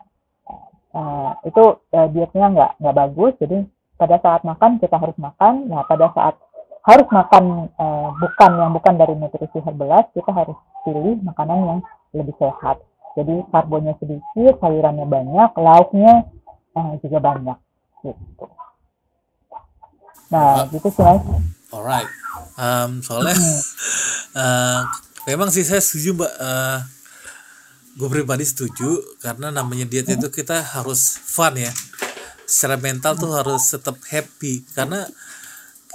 uh, itu uh, dietnya nggak nggak bagus. Jadi pada saat makan kita harus makan. Nah pada saat harus makan uh, bukan yang bukan dari nutrisi herbalas kita harus pilih makanan yang lebih sehat. Jadi karbonnya sedikit sayurannya banyak lauknya uh, juga banyak gitu nah gitu sih mas. Alright. Um, soalnya uh, memang sih saya setuju mbak. Uh, gue pribadi setuju karena namanya diet itu kita harus fun ya. Secara mental tuh harus tetap happy. Karena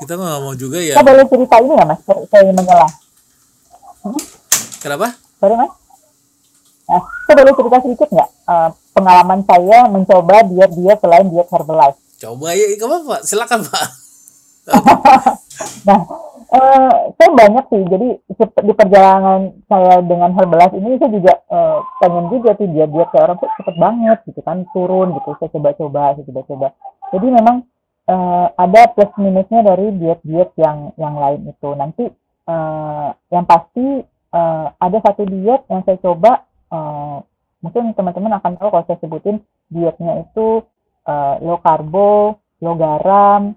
kita nggak mau juga ya. Saya boleh cerita ini ya mas? Saya ingin menyelah. kenapa? Sorry mas. Nah, saya boleh cerita sedikit nggak? Eh, pengalaman saya mencoba diet-diet selain diet Herbalife? coba ya nggak apa-apa silakan pak Nah, eh, saya banyak sih. Jadi di perjalanan saya dengan Herbalife ini saya juga eh, pengen juga tuh dia diet kayak orang tuh cepet banget gitu kan turun gitu. Saya coba-coba, saya coba-coba. Jadi memang eh, ada plus minusnya dari diet-diet yang yang lain itu. Nanti eh, yang pasti eh, ada satu diet yang saya coba. eh, mungkin teman-teman akan tahu kalau saya sebutin dietnya itu eh, low karbo, low garam,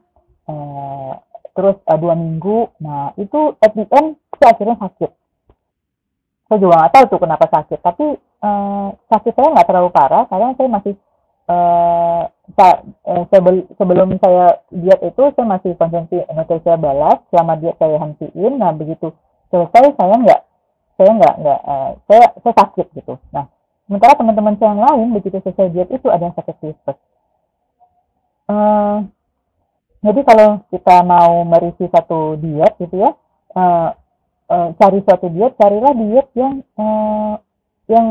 eh, terus eh, dua minggu. Nah itu at the end saya akhirnya sakit. Saya juga nggak tahu tuh kenapa sakit. Tapi eh, sakit saya nggak terlalu parah karena saya masih eh, sa- eh, sebel- sebelum saya diet itu saya masih konsumsi nutrisi balas selama diet saya hentiin. Nah begitu selesai saya nggak saya nggak nggak eh, saya saya sakit gitu. Nah sementara teman-teman saya yang lain begitu selesai diet itu ada yang sakit tipes. Eh, jadi kalau kita mau mereview satu diet gitu ya, eh, eh, cari suatu diet, carilah diet yang eh, yang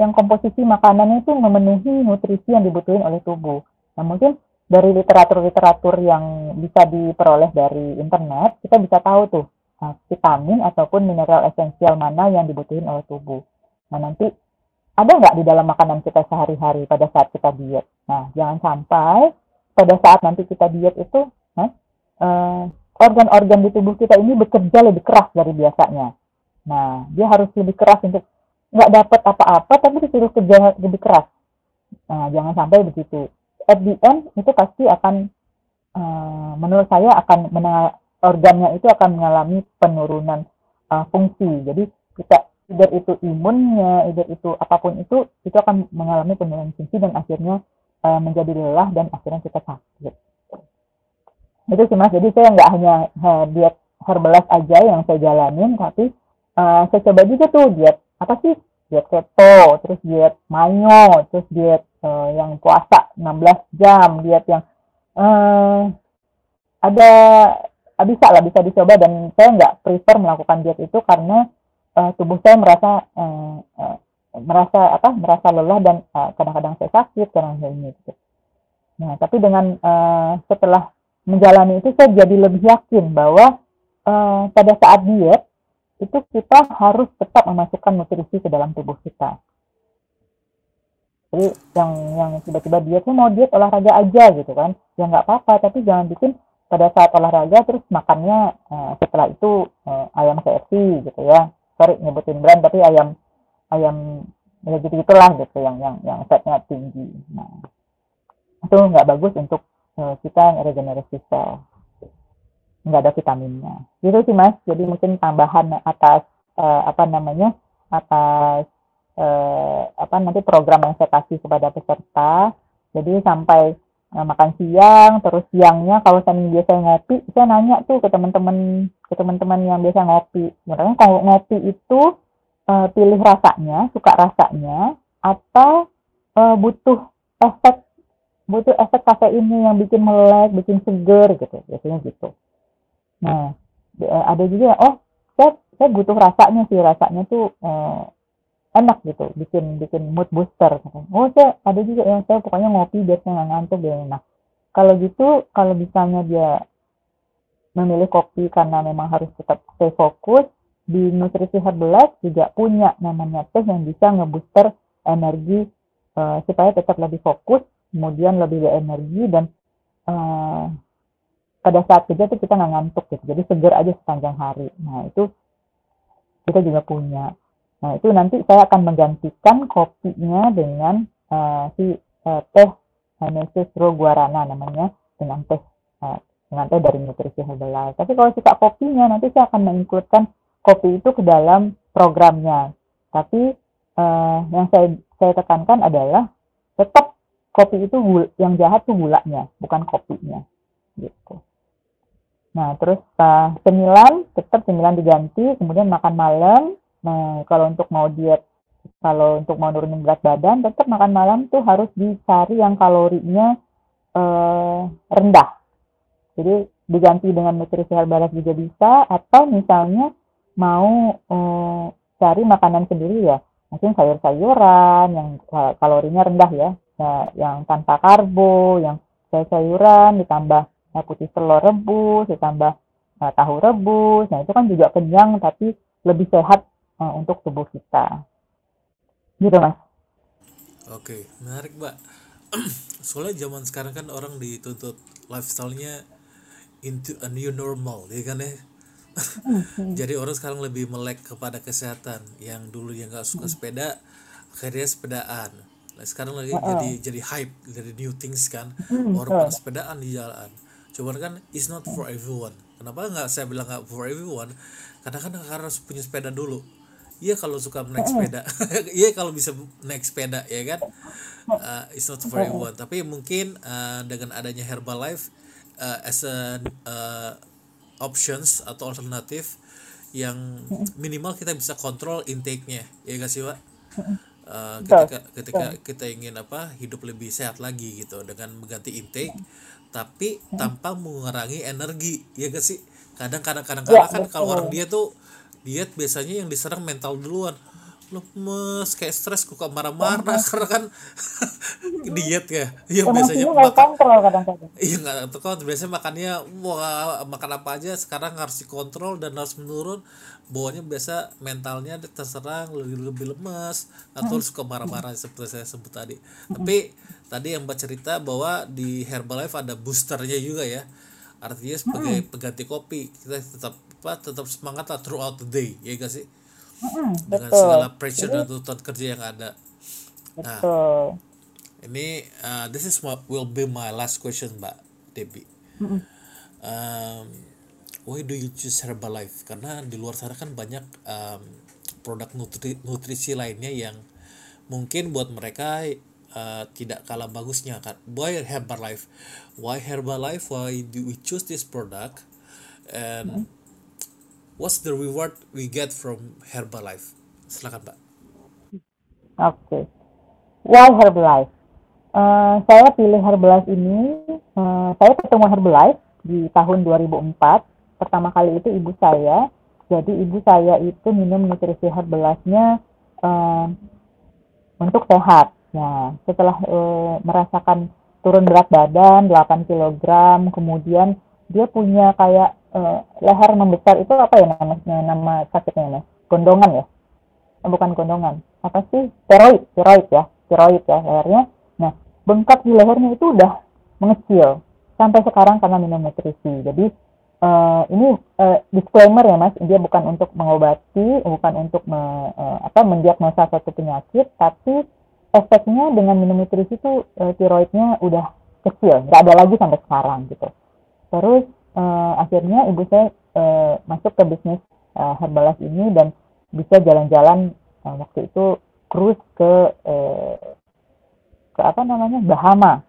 yang komposisi makanannya itu memenuhi nutrisi yang dibutuhin oleh tubuh. Nah mungkin dari literatur-literatur yang bisa diperoleh dari internet, kita bisa tahu tuh eh, vitamin ataupun mineral esensial mana yang dibutuhin oleh tubuh. Nah nanti ada nggak di dalam makanan kita sehari-hari pada saat kita diet? Nah jangan sampai pada saat nanti kita diet itu eh, organ-organ di tubuh kita ini bekerja lebih keras dari biasanya. Nah, dia harus lebih keras untuk nggak dapat apa-apa tapi disuruh kerja lebih keras. Nah, jangan sampai begitu. At the end itu pasti akan eh, menurut saya akan organnya itu akan mengalami penurunan eh, fungsi. Jadi kita either itu imunnya, either itu apa pun itu itu akan mengalami penurunan fungsi dan akhirnya eh, menjadi lelah dan akhirnya kita sakit. Itu sih mas, jadi saya nggak hanya eh, diet Herbalife aja yang saya jalanin, tapi eh, saya coba juga tuh diet apa sih? Diet keto, terus diet mayo, terus diet eh, yang puasa 16 jam, diet yang eh, ada bisa lah bisa dicoba dan saya nggak prefer melakukan diet itu karena eh, tubuh saya merasa eh, eh, merasa apa merasa lelah dan eh, kadang-kadang saya sakit kadang-kadang ini gitu. Nah tapi dengan eh, setelah menjalani itu saya jadi lebih yakin bahwa eh, pada saat diet itu kita harus tetap memasukkan nutrisi ke dalam tubuh kita. Jadi yang yang tiba-tiba dietnya mau diet olahraga aja gitu kan, ya nggak apa-apa. Tapi jangan bikin pada saat olahraga terus makannya eh, setelah itu eh, ayam KFC gitu ya. Sorry nyebutin brand tapi ayam ayam ya gitu gitulah gitu yang yang yang fatnya tinggi. Nah itu nggak bagus untuk eh, kita regenerasi sel. Nggak ada vitaminnya. Gitu sih mas. Jadi mungkin tambahan atas eh, apa namanya atas eh, apa nanti program yang saya kasih kepada peserta. Jadi sampai eh, makan siang terus siangnya kalau saya biasa ngopi saya nanya tuh ke teman-teman ke teman-teman yang biasa ngopi sebenarnya kalau ngopi itu eh, pilih rasanya suka rasanya atau eh, butuh efek butuh efek kafeinnya yang bikin melek, bikin seger gitu, biasanya gitu. Nah, eh, ada juga oh, saya, saya butuh rasanya sih, rasanya tuh eh, enak gitu, bikin bikin mood booster. Oh, saya ada juga yang saya pokoknya ngopi biar saya nggak ngantuk biar enak. Kalau gitu, kalau misalnya dia memilih kopi karena memang harus tetap stay fokus, di Nutrisi Herbalife juga punya namanya teh yang bisa ngebooster energi eh, supaya tetap lebih fokus, kemudian lebih berenergi dan eh, pada saat kerja tuh kita nggak ngantuk gitu, jadi seger aja sepanjang hari. Nah itu kita juga punya. Nah itu nanti saya akan menggantikan kopinya dengan eh, si eh, teh Nemesis Raw Guarana namanya dengan teh eh, dengan teh dari Nutrisi Herbalife. Tapi kalau suka kopinya nanti saya akan menginkludkan kopi itu ke dalam programnya. Tapi eh, yang saya saya tekankan adalah tetap kopi itu yang jahat tuh gulanya, bukan kopinya. Gitu. Nah, terus uh, cemilan tetap cemilan diganti, kemudian makan malam. Nah, kalau untuk mau diet, kalau untuk mau nurunin berat badan, tetap makan malam tuh harus dicari yang kalorinya eh, rendah. Jadi diganti dengan nutrisi herbalife juga bisa atau misalnya mau uh, cari makanan sendiri ya. Mungkin sayur-sayuran yang kalorinya rendah ya, ya yang tanpa karbo yang sayur-sayuran ditambah uh, putih telur rebus ditambah uh, tahu rebus. Nah itu kan juga kenyang tapi lebih sehat uh, untuk tubuh kita. Gitu mas. Oke menarik mbak. Soalnya zaman sekarang kan orang dituntut lifestyle-nya into a new normal ya kan ya? Jadi orang sekarang lebih melek kepada kesehatan. Yang dulu yang nggak suka sepeda akhirnya sepedaan. Nah, sekarang lagi jadi jadi hype jadi new things kan? Orang pada sepedaan di jalan. Cuman kan it's not for everyone. Kenapa nggak saya bilang nggak for everyone? Karena kan harus punya sepeda dulu Iya kalau suka naik sepeda, iya kalau bisa naik sepeda ya kan, uh, it's not for everyone. Tapi mungkin uh, dengan adanya Herbalife uh, as a uh, options atau alternatif yang minimal kita bisa kontrol intake-nya. Ya gak sih pak uh, ketika ketika kita ingin apa hidup lebih sehat lagi gitu dengan mengganti intake tapi tanpa mengurangi energi. Ya gak sih? Kadang kadang kadang kadang kan kalau orang dia tuh diet biasanya yang diserang mental duluan. Lemes kayak stres kok marah-marah karena kan diet ya. Iya biasanya makan kontrol kadang-kadang. Iya nggak terkontrol biasanya makannya wah makan apa aja sekarang harus dikontrol dan harus menurun. Bawahnya biasa mentalnya terserang lebih lebih lemas atau suka marah-marah seperti saya sebut tadi. Tapi tadi yang mbak cerita bahwa di Herbalife ada boosternya juga ya. Artinya sebagai pengganti kopi. Kita tetap apa tetap semangat lah throughout the day ya gak sih dengan betul. segala pressure dan tuntutan kerja yang ada. Nah, ini uh, this is what will be my last question, Mbak Debbie. Um, why do you choose Herbalife? Karena di luar sana kan banyak um, produk nutri nutrisi lainnya yang mungkin buat mereka uh, tidak kalah bagusnya kan. Why Herbalife? Why Herbalife? Why do we choose this product? And mm -hmm what's the reward we get from Herbalife? Silakan, Mbak. Oke. Okay. Why Herbalife? Uh, saya pilih Herbalife ini, uh, saya ketemu Herbalife di tahun 2004. Pertama kali itu ibu saya. Jadi ibu saya itu minum nutrisi Herbalife-nya uh, untuk sehat. Nah, setelah uh, merasakan turun berat badan 8 kg, kemudian dia punya kayak uh, leher membesar itu apa ya namanya nama sakitnya mas? Gondongan ya? Oh, bukan gondongan. Apa sih? Steroid steroid ya? Steroid ya lehernya. Nah bengkak di lehernya itu udah mengecil. Sampai sekarang karena minum nutrisi. Jadi uh, ini uh, disclaimer ya mas. Dia bukan untuk mengobati bukan untuk me, uh, apa mendiagnosa suatu penyakit. Tapi efeknya dengan minum nutrisi itu uh, tiroidnya udah kecil. Nggak ada lagi sampai sekarang gitu. Terus uh, akhirnya ibu saya uh, masuk ke bisnis uh, Herbalife ini dan bisa jalan-jalan uh, waktu itu cruise ke uh, ke apa namanya Bahama.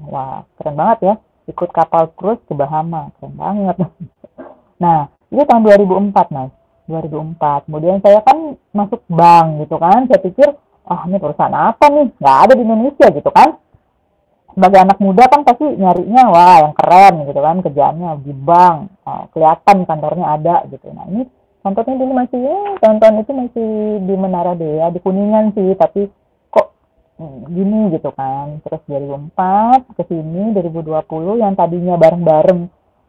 Wah keren banget ya. Ikut kapal cruise ke Bahama keren banget. Nah itu tahun 2004 mas. 2004 kemudian saya kan masuk bank gitu kan. Saya pikir ah ini perusahaan apa nih? Nggak ada di Indonesia gitu kan sebagai anak muda kan pasti nyarinya wah yang keren gitu kan kerjaannya di bank uh, kelihatan kantornya ada gitu. Nah ini kantornya dulu masih ya tahun-tahun itu masih di Menara Dea di Kuningan sih tapi kok hmm, gini gitu kan. Terus 2004 ke sini 2020 yang tadinya bareng-bareng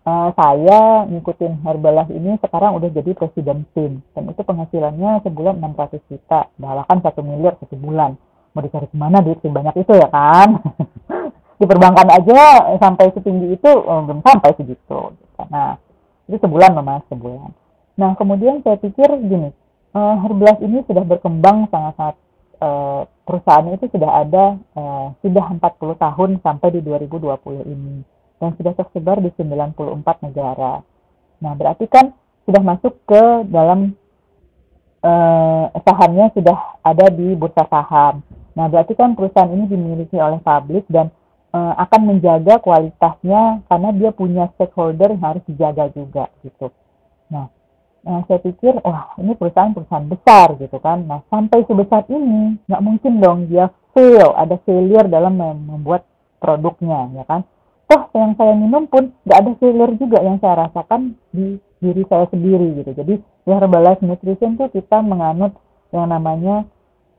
uh, saya ngikutin Herbalife ini sekarang udah jadi presiden tim. Dan itu penghasilannya sebulan 600 juta. Bahkan satu miliar satu bulan. Mau dicari ke mana duit sebanyak itu ya kan di perbankan aja sampai setinggi itu oh, belum sampai segitu. Nah, itu sebulan mas, sebulan. Nah, kemudian saya pikir gini, uh, Herbalife ini sudah berkembang sangat-sangat uh, perusahaannya itu sudah ada uh, sudah 40 tahun sampai di 2020 ini dan sudah tersebar di 94 negara. Nah, berarti kan sudah masuk ke dalam uh, sahamnya sudah ada di bursa saham. Nah, berarti kan perusahaan ini dimiliki oleh publik dan uh, akan menjaga kualitasnya karena dia punya stakeholder yang harus dijaga juga gitu. Nah, nah saya pikir wah ini perusahaan-perusahaan besar gitu kan. Nah sampai sebesar ini nggak mungkin dong dia fail ada failure dalam membuat produknya ya kan. toh yang saya minum pun nggak ada filler juga yang saya rasakan di diri saya sendiri gitu jadi di Herbalife Nutrition tuh kita menganut yang namanya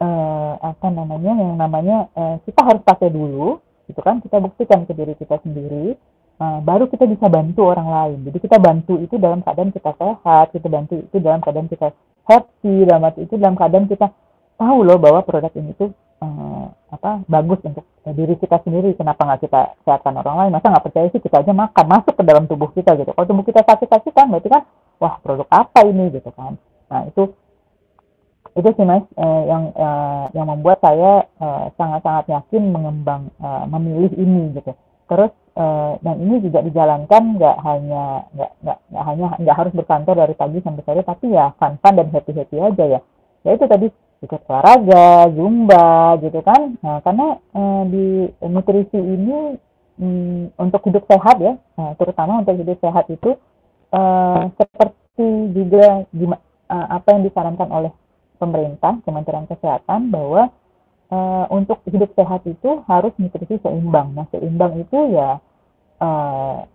uh, apa namanya yang namanya uh, kita harus pakai dulu gitu kan kita buktikan ke diri kita sendiri uh, baru kita bisa bantu orang lain. Jadi kita bantu itu dalam keadaan kita sehat kita bantu itu dalam keadaan kita happy dalam itu dalam keadaan kita tahu loh bahwa produk ini tuh uh, apa bagus untuk diri kita sendiri. Kenapa nggak kita sehatkan orang lain? Masa nggak percaya sih kita aja makan masuk ke dalam tubuh kita gitu. Kalau tubuh kita sakit kan berarti kan wah produk apa ini? gitu kan. Nah itu itu sih mas eh, yang eh, yang membuat saya eh, sangat-sangat eh, yakin mengembang eh, memilih ini gitu. Terus eh, dan ini juga dijalankan nggak hanya nggak nggak hanya nggak harus berkantor dari pagi sampai sore tapi ya fun fun dan happy happy aja ya. Ya itu tadi ikut olahraga zumba gitu kan. Nah karena eh, di nutrisi ini hmm, untuk hidup sehat ya nah, terutama untuk hidup sehat itu eh, seperti juga uh, apa yang disarankan oleh pemerintah, Kementerian Kesehatan bahwa uh, untuk hidup sehat itu harus nutrisi seimbang. Nah, seimbang itu ya uh,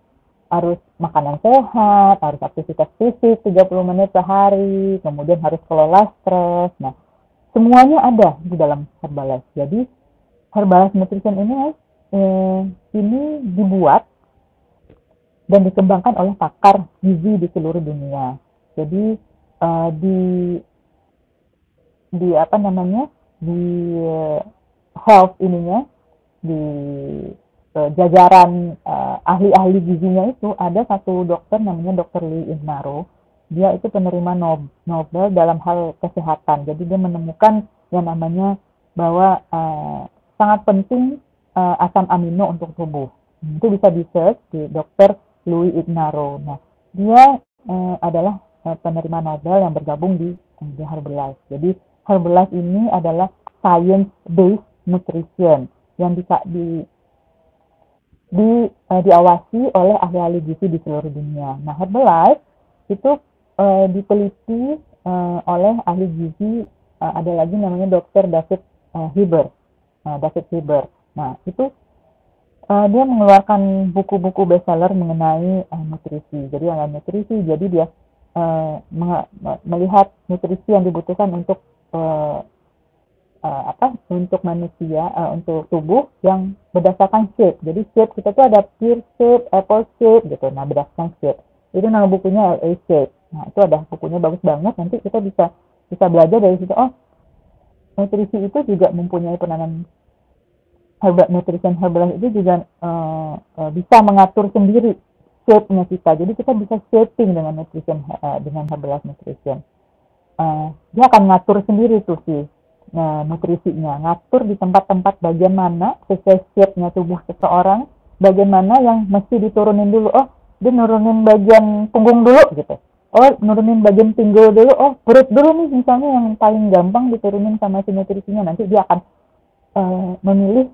harus makanan sehat, harus aktivitas fisik 30 menit sehari, kemudian harus kelola stres. Nah, semuanya ada di dalam Herbalife. Jadi, Herbalife Nutrition ini eh, ini dibuat dan dikembangkan oleh pakar gizi di seluruh dunia. Jadi uh, di di apa namanya di uh, health ininya di uh, jajaran uh, ahli-ahli gizinya itu ada satu dokter namanya dokter Lee Ignaro dia itu penerima Nobel dalam hal kesehatan. Jadi dia menemukan yang namanya bahwa uh, sangat penting uh, asam amino untuk tubuh. Itu bisa di search di dokter Louis Ignaro nah dia uh, adalah penerima Nobel yang bergabung di di Herbalife jadi Herbalife ini adalah science based nutrition yang bisa di di uh, diawasi oleh ahli-ahli gizi di seluruh dunia. Nah, Herbalife itu uh, diteliti uh, oleh ahli gizi uh, ada lagi namanya Dr. David uh, Hiber. Uh, David Hiber. Nah, itu uh, dia mengeluarkan buku-buku bestseller mengenai uh, nutrisi. Jadi yang nutrisi, jadi dia uh, melihat nutrisi yang dibutuhkan untuk uh, uh, apa untuk manusia uh, untuk tubuh yang berdasarkan shape. Jadi shape kita tuh ada pear shape, apple shape gitu. Nah berdasarkan shape itu nama bukunya LA shape. Nah itu ada bukunya bagus banget. Nanti kita bisa bisa belajar dari situ. Oh nutrisi itu juga mempunyai peranan herbal nutrition herbal itu juga uh, uh, bisa mengatur sendiri shape-nya kita. Jadi kita bisa shaping dengan nutrition uh, dengan herbal nutrition uh, dia akan ngatur sendiri tuh si uh, nutrisinya, ngatur di tempat-tempat bagian mana sesuai shape-nya tubuh seseorang, bagian mana yang mesti diturunin dulu. Oh, dia nurunin bagian punggung dulu gitu. Oh, nurunin bagian pinggul dulu. Oh, perut dulu nih misalnya yang paling gampang diturunin sama si nutrisinya. Nanti dia akan uh, memilih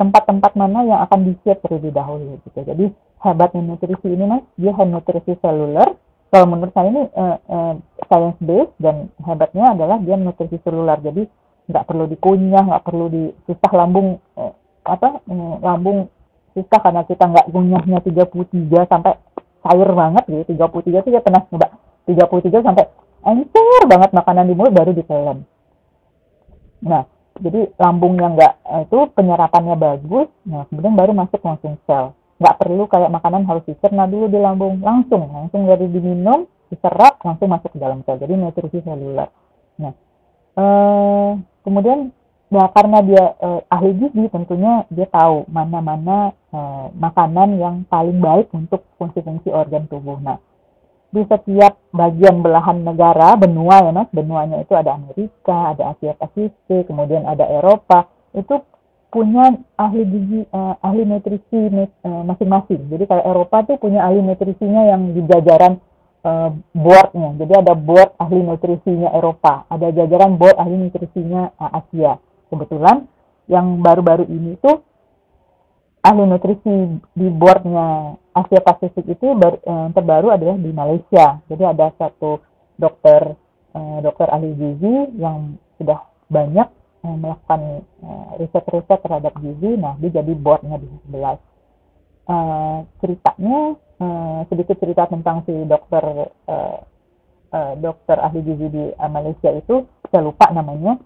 tempat-tempat uh, mana yang akan di-shape terlebih dahulu gitu. Jadi hebatnya nutrisi ini mas, dia nutrisi seluler, kalau menurut saya ini uh, uh, science based dan hebatnya adalah dia nutrisi seluler. Jadi nggak perlu dikunyah nggak perlu di susah lambung uh, apa uh, lambung susah karena kita nggak kunyahnya 33 sampai cair banget gitu. 33 itu ya pernah coba. 33 sampai encer banget makanan di mulut baru ditelan. Nah jadi lambungnya nggak itu penyerapannya bagus. Nah kemudian baru masuk langsung sel nggak perlu kayak makanan harus dicerna dulu di lambung. Langsung langsung dari diminum diserap langsung masuk ke dalam sel. Jadi nutrisi seluler. Nah eh, kemudian ya karena dia eh, ahli gizi tentunya dia tahu mana-mana eh, makanan yang paling baik untuk fungsi-fungsi organ tubuh. Nah di setiap bagian belahan negara benua ya mas benuanya itu ada Amerika ada Asia Pasifik kemudian ada Eropa itu punya ahli gizi uh, ahli nutrisi uh, masing-masing. Jadi kalau Eropa tuh punya ahli nutrisinya yang di jajaran uh, boardnya. Jadi ada board ahli nutrisinya Eropa, ada jajaran board ahli nutrisinya uh, Asia. Kebetulan yang baru-baru ini tuh ahli nutrisi di boardnya Asia Pasifik itu bar, uh, terbaru adalah di Malaysia. Jadi ada satu dokter uh, dokter ahli gizi yang sudah banyak melakukan uh, riset-riset terhadap gizi, nah dia jadi boardnya di sebelah. uh, ceritanya uh, sedikit cerita tentang si dokter uh, uh, dokter ahli gizi di Malaysia itu saya lupa namanya.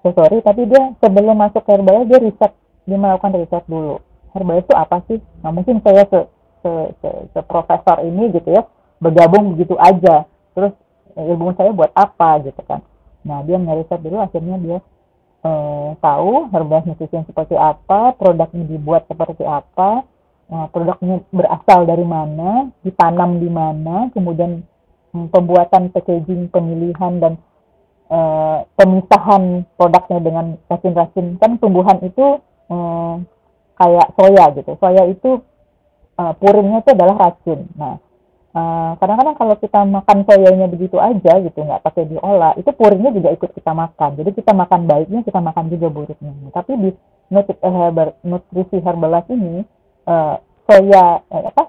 So, sorry tapi dia sebelum masuk ke Herbalife dia riset dia melakukan riset dulu. Herbalife itu apa sih? Nah mungkin saya se, se, se, se profesor ini gitu ya bergabung begitu aja. Terus ilmu saya buat apa gitu kan nah dia ngeriset dulu akhirnya dia eh, tahu Herbalife Nutrition seperti apa produknya dibuat seperti apa nah, produknya berasal dari mana ditanam di mana kemudian hmm, pembuatan packaging pemilihan dan uh, pemisahan produknya dengan racun-racun. Kan tumbuhan itu uh, kayak soya gitu. Soya itu uh, puringnya itu adalah racun. Nah kadang-kadang uh, kalau kita makan soyanya begitu aja gitu nggak pakai diolah itu puringnya juga ikut kita makan. Jadi kita makan baiknya kita makan juga buruknya. Tapi di nutrisi herbalife ini uh, soya eh, apa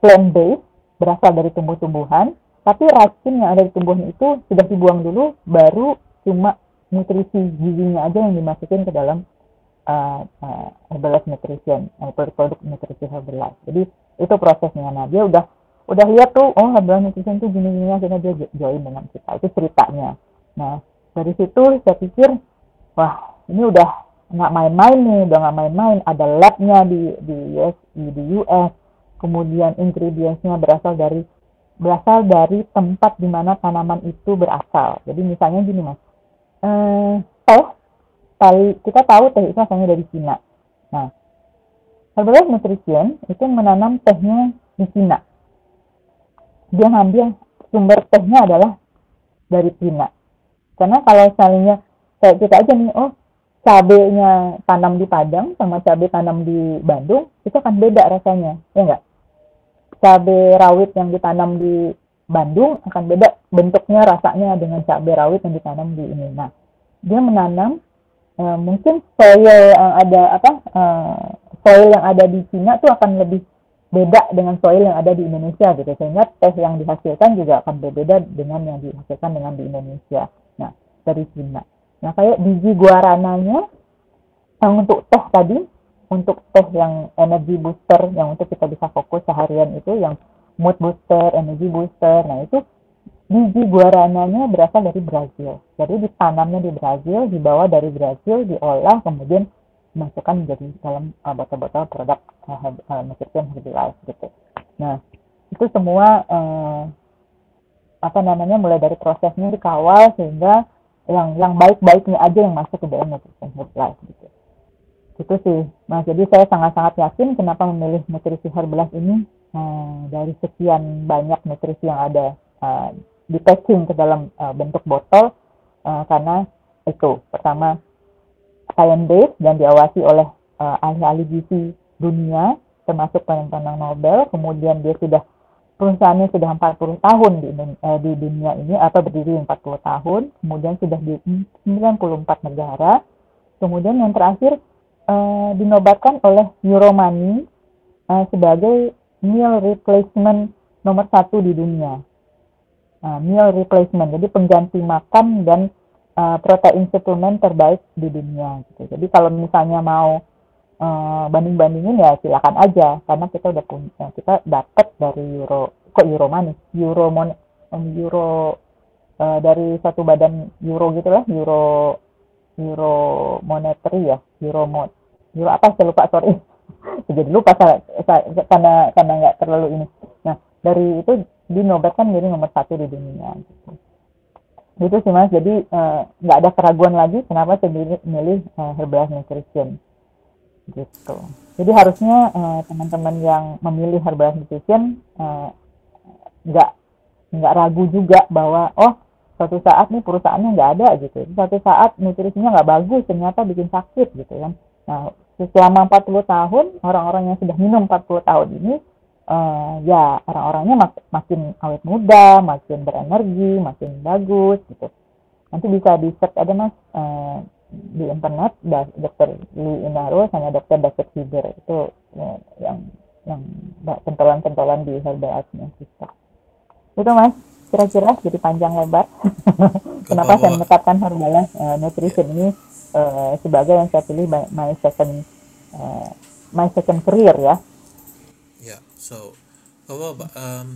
plant based berasal dari tumbuh-tumbuhan tapi racun yang ada di tumbuhan itu sudah dibuang dulu baru cuma nutrisi gizinya aja yang dimasukin ke dalam uh, uh, Herbalife Nutrition uh, produk nutrisi Herbalife jadi itu prosesnya. Nah dia udah udah lihat tuh oh Herbalife Nutrition tuh gini-gini akhirnya dia join dengan kita itu ceritanya nah dari situ saya pikir wah ini udah nggak main-main nih udah nggak main-main ada labnya di di US di US kemudian ingredientsnya berasal dari berasal dari tempat di mana tanaman itu berasal. Jadi misalnya gini mas, eh, teh, kali kita tahu teh itu asalnya dari Cina. Nah, Herbalife Nutrition itu menanam tehnya di Cina. Dia ngambil sumber tehnya adalah dari Cina. Karena kalau misalnya kayak kita aja nih, oh cabenya tanam di Padang sama cabai tanam di Bandung, itu akan beda rasanya, ya enggak? cabai rawit yang ditanam di Bandung akan beda bentuknya rasanya dengan cabai rawit yang ditanam di ini. Nah, dia menanam uh, mungkin soil yang ada apa uh, soil yang ada di Cina itu akan lebih beda dengan soil yang ada di Indonesia gitu sehingga teh yang dihasilkan juga akan berbeda dengan yang dihasilkan dengan di Indonesia. Nah, dari Cina. Nah, kayak biji guarananya yang untuk teh tadi untuk teh yang energy booster yang untuk kita bisa fokus seharian itu yang mood booster, energy booster. Nah, itu biji guarananya berasal dari Brazil. Jadi ditanamnya di Brazil, dibawa dari Brazil, diolah, kemudian dimasukkan menjadi dalam uh, botol-botol produk uh, uh, nutrition herbalife gitu. Nah, itu semua uh, apa namanya mulai dari prosesnya dikawal sehingga yang yang baik-baiknya aja yang masuk ke dalam nutrition herbalife gitu. Itu sih. Nah jadi saya sangat-sangat yakin kenapa memilih nutrisi Herbalife ini uh, dari sekian banyak nutrisi yang ada uh, di packing ke dalam uh, bentuk botol uh, karena itu. Pertama science based dan diawasi oleh uh, ahli-ahli gizi dunia termasuk penentang Nobel. Kemudian dia sudah perusahaannya sudah 40 tahun di, uh, di dunia ini atau berdiri 40 tahun. Kemudian sudah di 94 negara. Kemudian yang terakhir uh, dinobatkan oleh Euromoney uh, sebagai meal replacement nomor satu di dunia. Uh, meal replacement, jadi pengganti makan dan uh, protein suplemen terbaik di dunia. Gitu. Jadi kalau misalnya mau uh, banding-bandingin ya silakan aja, karena kita udah punya, kita dapat dari Euro, kok Euromoney, Euromon, um, Euro uh, dari satu badan Euro gitu lah, Euro Euro monetary ya, Euro mod Euro apa saya lupa sorry jadi lupa saya, saya karena karena nggak terlalu ini nah dari itu dinobatkan menjadi nomor satu di dunia gitu itu sih mas. Jadi eh, nggak uh, ada keraguan lagi kenapa saya milih, milih uh, Herbalife Nutrition. Gitu. Jadi harusnya uh, teman-teman yang memilih Herbalife Nutrition nggak uh, nggak ragu juga bahwa oh suatu saat nih perusahaannya nggak ada gitu. Suatu saat nutrisinya nggak bagus ternyata bikin sakit gitu kan. Nah selama 40 tahun orang-orang yang sudah minum 40 tahun ini uh, ya orang-orangnya mak makin awet muda, makin berenergi, makin bagus gitu. Nanti bisa di search ada mas uh, di internet dokter Lee Inaro sama dokter David Huber itu ya, yang yang pentolan-pentolan di herbal kita. Itu mas kira-kira jadi panjang lebar. Kenapa saya menetapkan Herbalife uh, Nutrition ini uh, sebagai yang saya pilih my second uh, my second career ya. Ya, so bahwa um,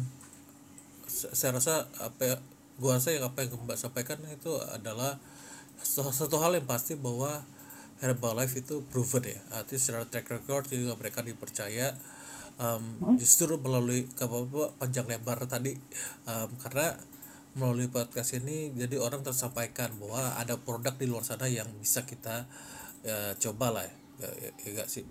saya rasa apa ya, gua rasa yang apa yang mbak sampaikan itu adalah satu, satu hal yang pasti bahwa Herbalife itu proven ya. Artinya secara track record juga mereka dipercaya. Um, justru melalui apa panjang lebar tadi. Um, karena melalui podcast ini jadi orang tersampaikan bahwa ada produk di luar sana yang bisa kita uh, coba lah ya, ya, ya gak sih?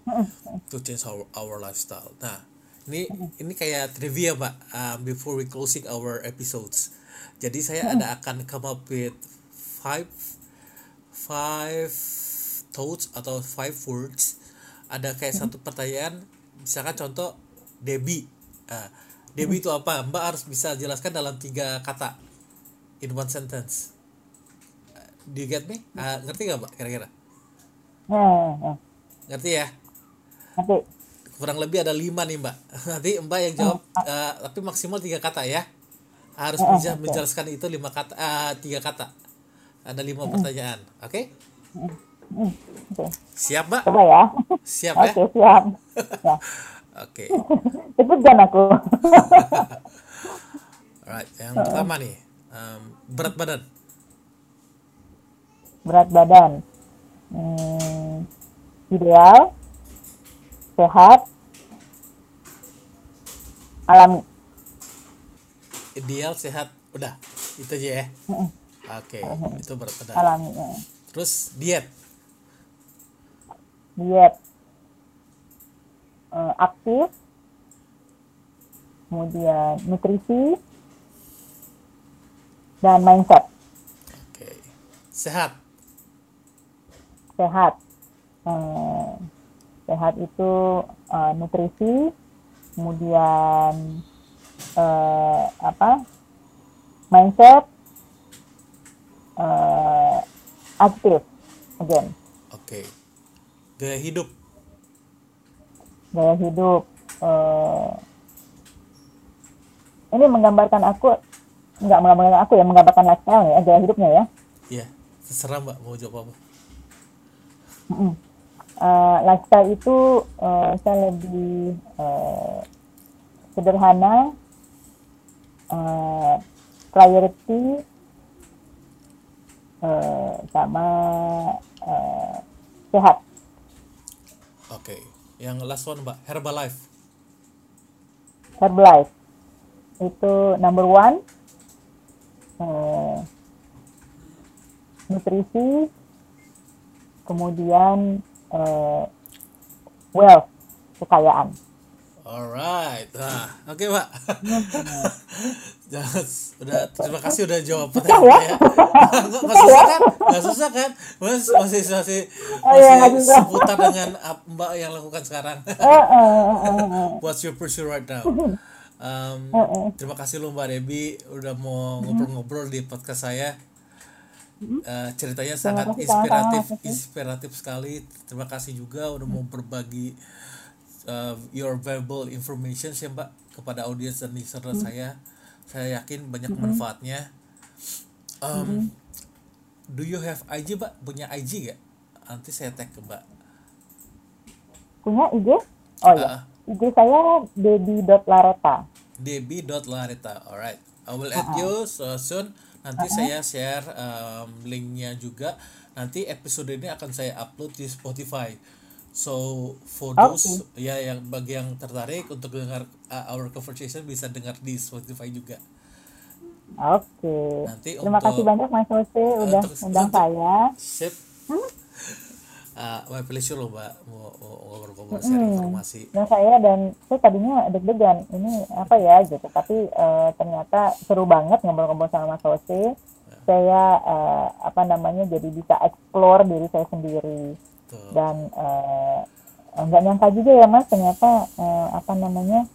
To change our, our lifestyle. Nah ini ini kayak trivia mbak um, before we closing our episodes. Jadi saya ada akan come up with five five thoughts atau five words. Ada kayak satu pertanyaan misalkan contoh Debbie. Uh, Debbie itu apa? Mbak harus bisa jelaskan dalam tiga kata in one sentence. Uh, do you get me? Uh, ngerti gak mbak kira-kira? Hmm, hmm. ngerti ya? Nanti kurang lebih ada lima nih mbak nanti mbak yang jawab uh, tapi maksimal tiga kata ya harus bisa menjelaskan itu lima kata uh, tiga kata ada lima pertanyaan oke hmm, oke. siap mbak coba ya. siap Oke ya siap. Ya. oke Cepet kan aku. alright yang pertama nih um, berat badan Berat badan. Hmm, ideal. Sehat. Alami. ideal sehat. Udah itu aja ya. Oke itu berat badan Alami. ya. terus diet? Diet. Eh, aktif. Kemudian nutrisi. Dan mindset. Oke sehat? Sehat. Eh, sehat itu eh, nutrisi kemudian eh, apa? Mindset eh, aktif again. Oke. Gaya hidup. Gaya hidup eh, ini menggambarkan aku nggak menggambarkan aku ya menggambarkan lifestyle ya gaya hidupnya ya. Iya terserah mbak mau jawab apa. Mm-mm. Eh, lifestyle itu eh, saya lebih eh, sederhana eh, priority eh, sama eh, sehat. Oke yang last one mbak Herbalife. Herbalife. Itu number one eh, nutrisi kemudian eh, wealth kekayaan Alright, nah, oke mbak. Jangan, udah terima kasih udah jawab pertanyaan ya. Nggak nggak susah kan? Nggak susah kan? Mas masih masih Oh, iya, masih seputar dengan mbak yang lakukan sekarang. Eh, eh. What's your pursuit right now? Um, terima kasih lo mbak Debbie udah mau ngobrol-ngobrol di podcast saya. Eh, ceritanya sangat kasih, inspiratif, inspiratif sekali. Terima kasih juga udah mau berbagi uh, your valuable information ya mbak kepada audiens dan listener saya. Saya yakin banyak manfaatnya. Um, Do you have IG mbak? Punya IG gak? Nanti saya tag ke mbak. punya IG oh ya IG saya baby.lareta Debbie.lareta, alright. I will add you so soon. Nanti saya share um, linknya juga. Nanti episode ini akan saya upload di Spotify. So for those ya yang bagi yang tertarik untuk dengar uh, our conversation bisa dengar di Spotify juga. Oke. Nanti Terima untuk- kasih banyak Mas Jose udah untuk- undang untuk- saya. Sip. Uh, my pleasure loh mbak mau mau ngobrol-ngobrol share informasi. Dan saya dan saya tadinya deg-degan ini apa ya gitu, tapi eh, ternyata seru banget ngobrol-ngobrol sama Mas Jose. Saya eh, apa namanya jadi bisa explore diri saya sendiri Tuh. dan eh, nggak nyangka juga ya Mas ternyata eh, apa namanya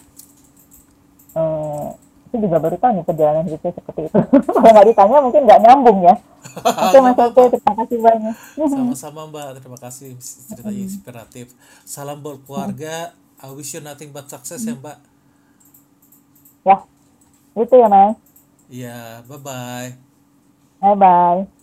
eh saya juga baru tahu nih perjalanan hidup saya seperti itu. Kalau nggak ditanya mungkin nggak nyambung ya. Oke Mas Jose, terima kasih banyak. Sama-sama Mbak, terima kasih ceritanya inspiratif. Salam buat keluarga. I wish you nothing but success ya Mbak. Ya, itu ya Mas. Iya, bye bye. Bye bye.